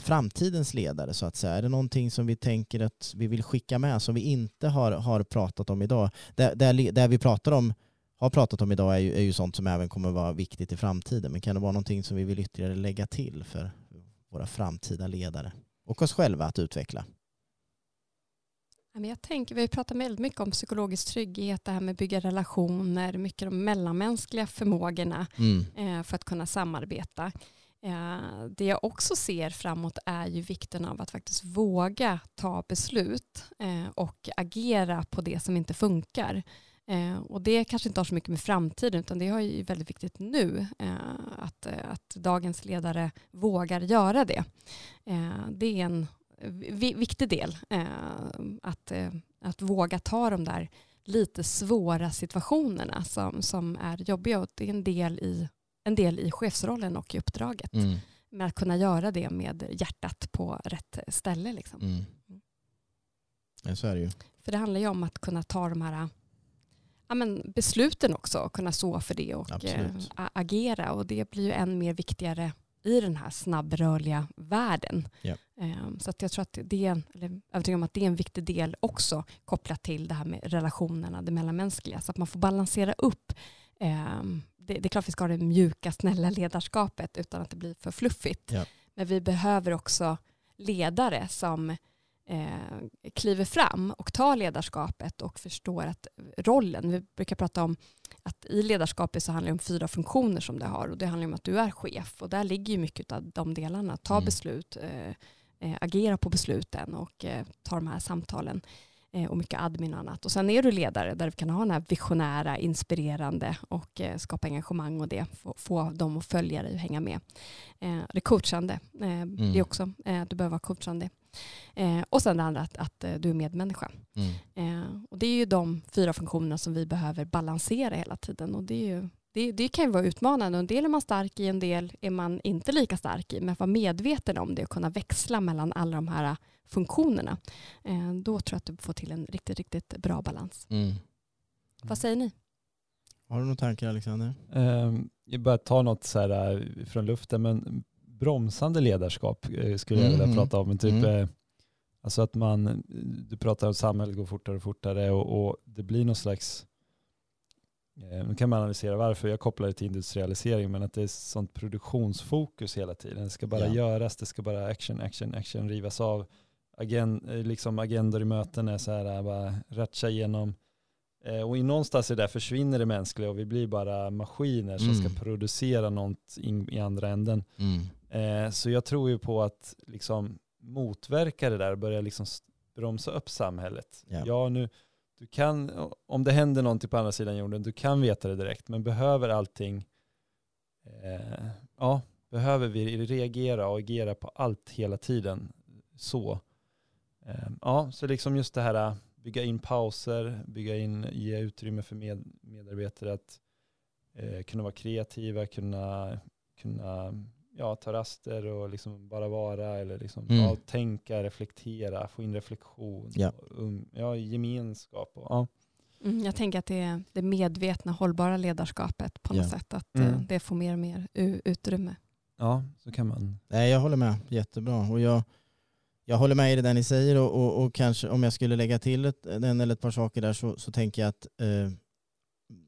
[SPEAKER 1] framtidens ledare så att säga? Är det någonting som vi tänker att vi vill skicka med som vi inte har, har pratat om idag? Det, det, det vi pratar om, har pratat om idag är ju, är ju sånt som även kommer vara viktigt i framtiden. Men kan det vara någonting som vi vill ytterligare lägga till för, våra framtida ledare och oss själva att utveckla?
[SPEAKER 3] Jag tänker, vi har pratat väldigt mycket om psykologisk trygghet, det här med att bygga relationer, mycket de mellanmänskliga förmågorna mm. Eh, för att kunna samarbeta. Eh, det jag också ser framåt är ju vikten av att faktiskt våga ta beslut eh, och agera på det som inte funkar. Eh, och det kanske inte har så mycket med framtiden utan det är ju väldigt viktigt nu att, att dagens ledare vågar göra det. Det är en viktig del att, att våga ta de där lite svåra situationerna som, som är jobbiga och det är en del i, en del i chefsrollen och i uppdraget. Mm. Men att kunna göra det med hjärtat på rätt ställe. Liksom. Mm.
[SPEAKER 1] Ja, så är det ju.
[SPEAKER 3] För det handlar ju om att kunna ta de här ja, men besluten också, kunna stå för det och äh, agera. Och det blir ju än mer viktigare i den här snabbrörliga världen.
[SPEAKER 1] Ja.
[SPEAKER 3] Ehm, så att jag tror att det är, eller övertygad om att det är en viktig del också kopplat till det här med relationerna, det mellanmänskliga. Så att man får balansera upp. Ehm, det, det är klart vi ska ha det mjuka, snälla ledarskapet utan att det blir för fluffigt.
[SPEAKER 1] Ja.
[SPEAKER 3] Men vi behöver också ledare som eh, kliver fram och tar ledarskapet och förstår att rollen, vi brukar prata om att i ledarskapet så handlar det om fyra funktioner som det har och det handlar om att du är chef och där ligger ju mycket av de delarna. Ta
[SPEAKER 1] Mm.
[SPEAKER 3] beslut, eh, eh, agera på besluten och eh, ta de här samtalen och mycket admin och annat. Och sen är du ledare där du kan ha den här visionära, inspirerande och eh, skapa engagemang och det, få, få dem att följa dig och hänga med. Eh, det coachande, eh, det är också, eh, du behöver vara coachande. Eh, och sen det andra att, att eh, du är medmänniska.
[SPEAKER 1] Mm.
[SPEAKER 3] Eh, och det är ju de fyra funktionerna som vi behöver balansera hela tiden. Och det, är ju, det, det kan ju vara utmanande. En del är man stark i, en del är man inte lika stark i. Men att vara medveten om det och kunna växla mellan alla de här funktionerna. Eh, då tror jag att du får till en riktigt, riktigt bra balans.
[SPEAKER 1] Mm.
[SPEAKER 3] Vad säger ni?
[SPEAKER 1] Har du några tankar Alexander?
[SPEAKER 2] Um, jag bara ta något så här eh, från luften, men bromsande ledarskap eh, skulle jag vilja
[SPEAKER 1] Mhm.
[SPEAKER 2] prata om. Men typ,
[SPEAKER 1] Mm.
[SPEAKER 2] alltså att man, du pratar om att samhället går fortare och fortare och, och det blir någon slags, eh, nu kan man analysera varför, jag kopplar det till industrialisering, men att det är sånt produktionsfokus hela tiden. Det ska bara
[SPEAKER 1] Ja.
[SPEAKER 2] göras, det ska bara action, action, action, rivas av. Agen, eh, liksom agendor i möten är så här, eh, bara ratcha igenom. Eh, Och i någonstans är det där försvinner det mänskliga och vi blir bara maskiner som
[SPEAKER 1] Mm.
[SPEAKER 2] ska producera något in, i andra änden.
[SPEAKER 1] Mm.
[SPEAKER 2] Eh, så jag tror ju på att liksom motverka det där och börja liksom bromsa upp samhället.
[SPEAKER 1] Ja.
[SPEAKER 2] Ja, nu, du kan, om det händer någonting på andra sidan jorden, du kan veta det direkt, men behöver allting, eh, ja, behöver vi reagera och agera på allt hela tiden så. Eh, ja, så liksom just det här, bygga in pauser, bygga in, ge utrymme för med, medarbetare att eh, kunna vara kreativa, kunna, kunna ja, ta raster och liksom bara vara eller liksom,
[SPEAKER 1] Mm.
[SPEAKER 2] ja, tänka, reflektera, få in reflektion,
[SPEAKER 1] Ja.
[SPEAKER 2] och, um, ja, gemenskap. Och, ja.
[SPEAKER 3] Mm, jag tänker att det är det medvetna, hållbara ledarskapet på något
[SPEAKER 1] Ja.
[SPEAKER 3] sätt. Att
[SPEAKER 2] Mm.
[SPEAKER 3] eh, det får mer och mer utrymme.
[SPEAKER 2] ja, så kan man.
[SPEAKER 1] Nej, jag håller med. Jättebra. Och jag, jag håller med i det där ni säger och, och, och kanske om jag skulle lägga till ett, en eller ett par saker där så, så tänker jag att eh,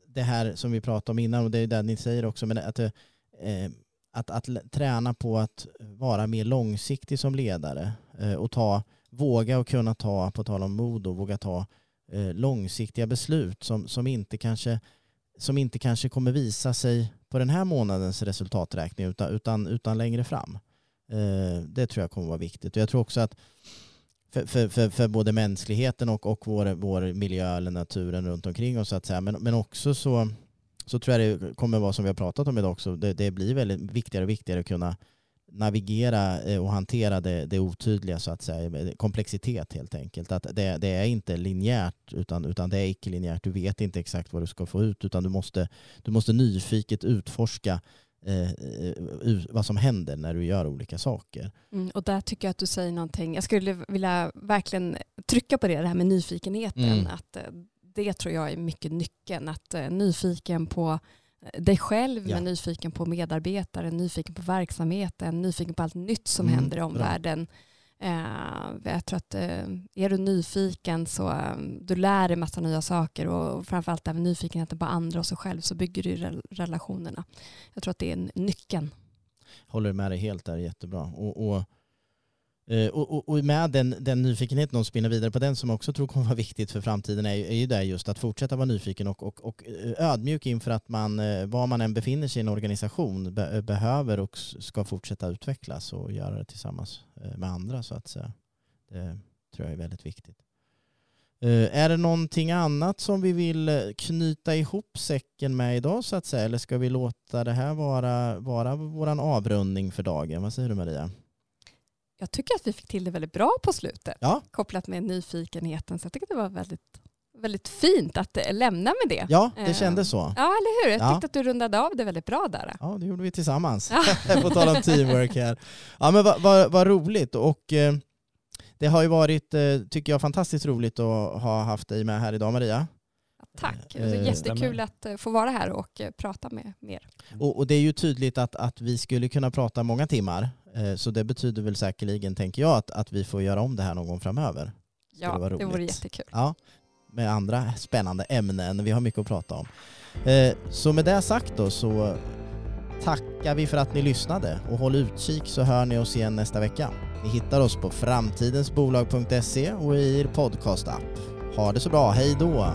[SPEAKER 1] det här som vi pratade om innan och det är det ni säger också, men att, eh, att, att träna på att vara mer långsiktig som ledare eh, och ta, våga och kunna ta, på tal om mod och våga ta eh, långsiktiga beslut som, som, inte kanske, som inte kanske kommer visa sig på den här månadens resultaträkning utan, utan, utan längre fram. Eh, det tror jag kommer vara viktigt. Och jag tror också att för, för, för, för både mänskligheten och, och vår, vår miljö eller naturen runt omkring oss så att säga. Men, men också så, så tror jag det kommer vara som vi har pratat om idag också. Det, det blir väldigt viktigare och viktigare att kunna navigera eh, och hantera det, det otydliga så att säga. Komplexitet helt enkelt. Att det, det är inte linjärt utan, utan det är icke-linjärt. Du vet inte exakt vad du ska få ut utan du måste, du måste nyfiket utforska eh, eh, vad som händer när du gör olika saker.
[SPEAKER 3] Mm, och där tycker jag att du säger någonting. Jag skulle vilja verkligen trycka på det, det här med nyfikenheten.
[SPEAKER 1] Mm.
[SPEAKER 3] Att eh, det tror jag är mycket nyckeln. Att eh, nyfiken på dig själv,
[SPEAKER 1] Ja.
[SPEAKER 3] men nyfiken på medarbetare, nyfiken på verksamheten, nyfiken på allt nytt som
[SPEAKER 1] Mm,
[SPEAKER 3] händer i
[SPEAKER 1] bra.
[SPEAKER 3] omvärlden. Eh, Eh, jag tror att eh, är du nyfiken så eh, du lär dig massa nya saker och framförallt även nyfikenheten på andra och sig själv så bygger du relationerna. Jag tror att det är nyckeln.
[SPEAKER 1] Håller med dig helt där, jättebra. Och, och, Eh, och, och- och med den, den nyfikenheten och spinna vidare på den som jag också tror kommer vara viktigt för framtiden är, ju- är ju där just att fortsätta vara nyfiken och, och, och eh, ödmjuk inför att man, eh, var man än befinner sig i en organisation, be, behöver och ska fortsätta utvecklas och göra det tillsammans med andra så att säga. Det tror jag är väldigt viktigt. Är det någonting annat som vi vill knyta ihop säcken med idag så att säga? Eller ska vi låta det här vara, vara vår avrundning för dagen? Vad säger du Maria?
[SPEAKER 3] Jag tycker att vi fick till det väldigt bra på slutet.
[SPEAKER 1] Ja,
[SPEAKER 3] kopplat med nyfikenheten. Så jag tycker att det var väldigt, väldigt fint att eh, lämna med det.
[SPEAKER 1] ja det
[SPEAKER 3] Eh,
[SPEAKER 1] kändes så.
[SPEAKER 3] Ja, eller hur? Jag
[SPEAKER 1] Ja.
[SPEAKER 3] tyckte att du rundade av det väldigt bra där.
[SPEAKER 1] Ja, det gjorde vi tillsammans.
[SPEAKER 3] Ja.
[SPEAKER 1] på tal om teamwork här. Ja, men vad vad- vad roligt. Och eh, det har ju varit, eh, tycker jag, fantastiskt roligt att ha haft dig med här idag Maria.
[SPEAKER 3] Tack,
[SPEAKER 1] Eh,
[SPEAKER 3] jättekul att eh, få vara här och prata med er.
[SPEAKER 1] Och, och det är ju tydligt att, att vi skulle kunna prata många timmar. Eh, så det betyder väl säkerligen, tänker jag, att, att vi får göra om det här någon gång framöver.
[SPEAKER 3] Ja,
[SPEAKER 1] det vara
[SPEAKER 3] det vore jättekul.
[SPEAKER 1] Ja, med andra spännande ämnen. Vi har mycket att prata om. Eh, Så med det sagt då så tackar vi för att ni lyssnade och håll utkik så hör ni oss igen nästa vecka. Ni hittar oss på framtidensbolag.se och i er podcast-app. Ha det så bra, hej då!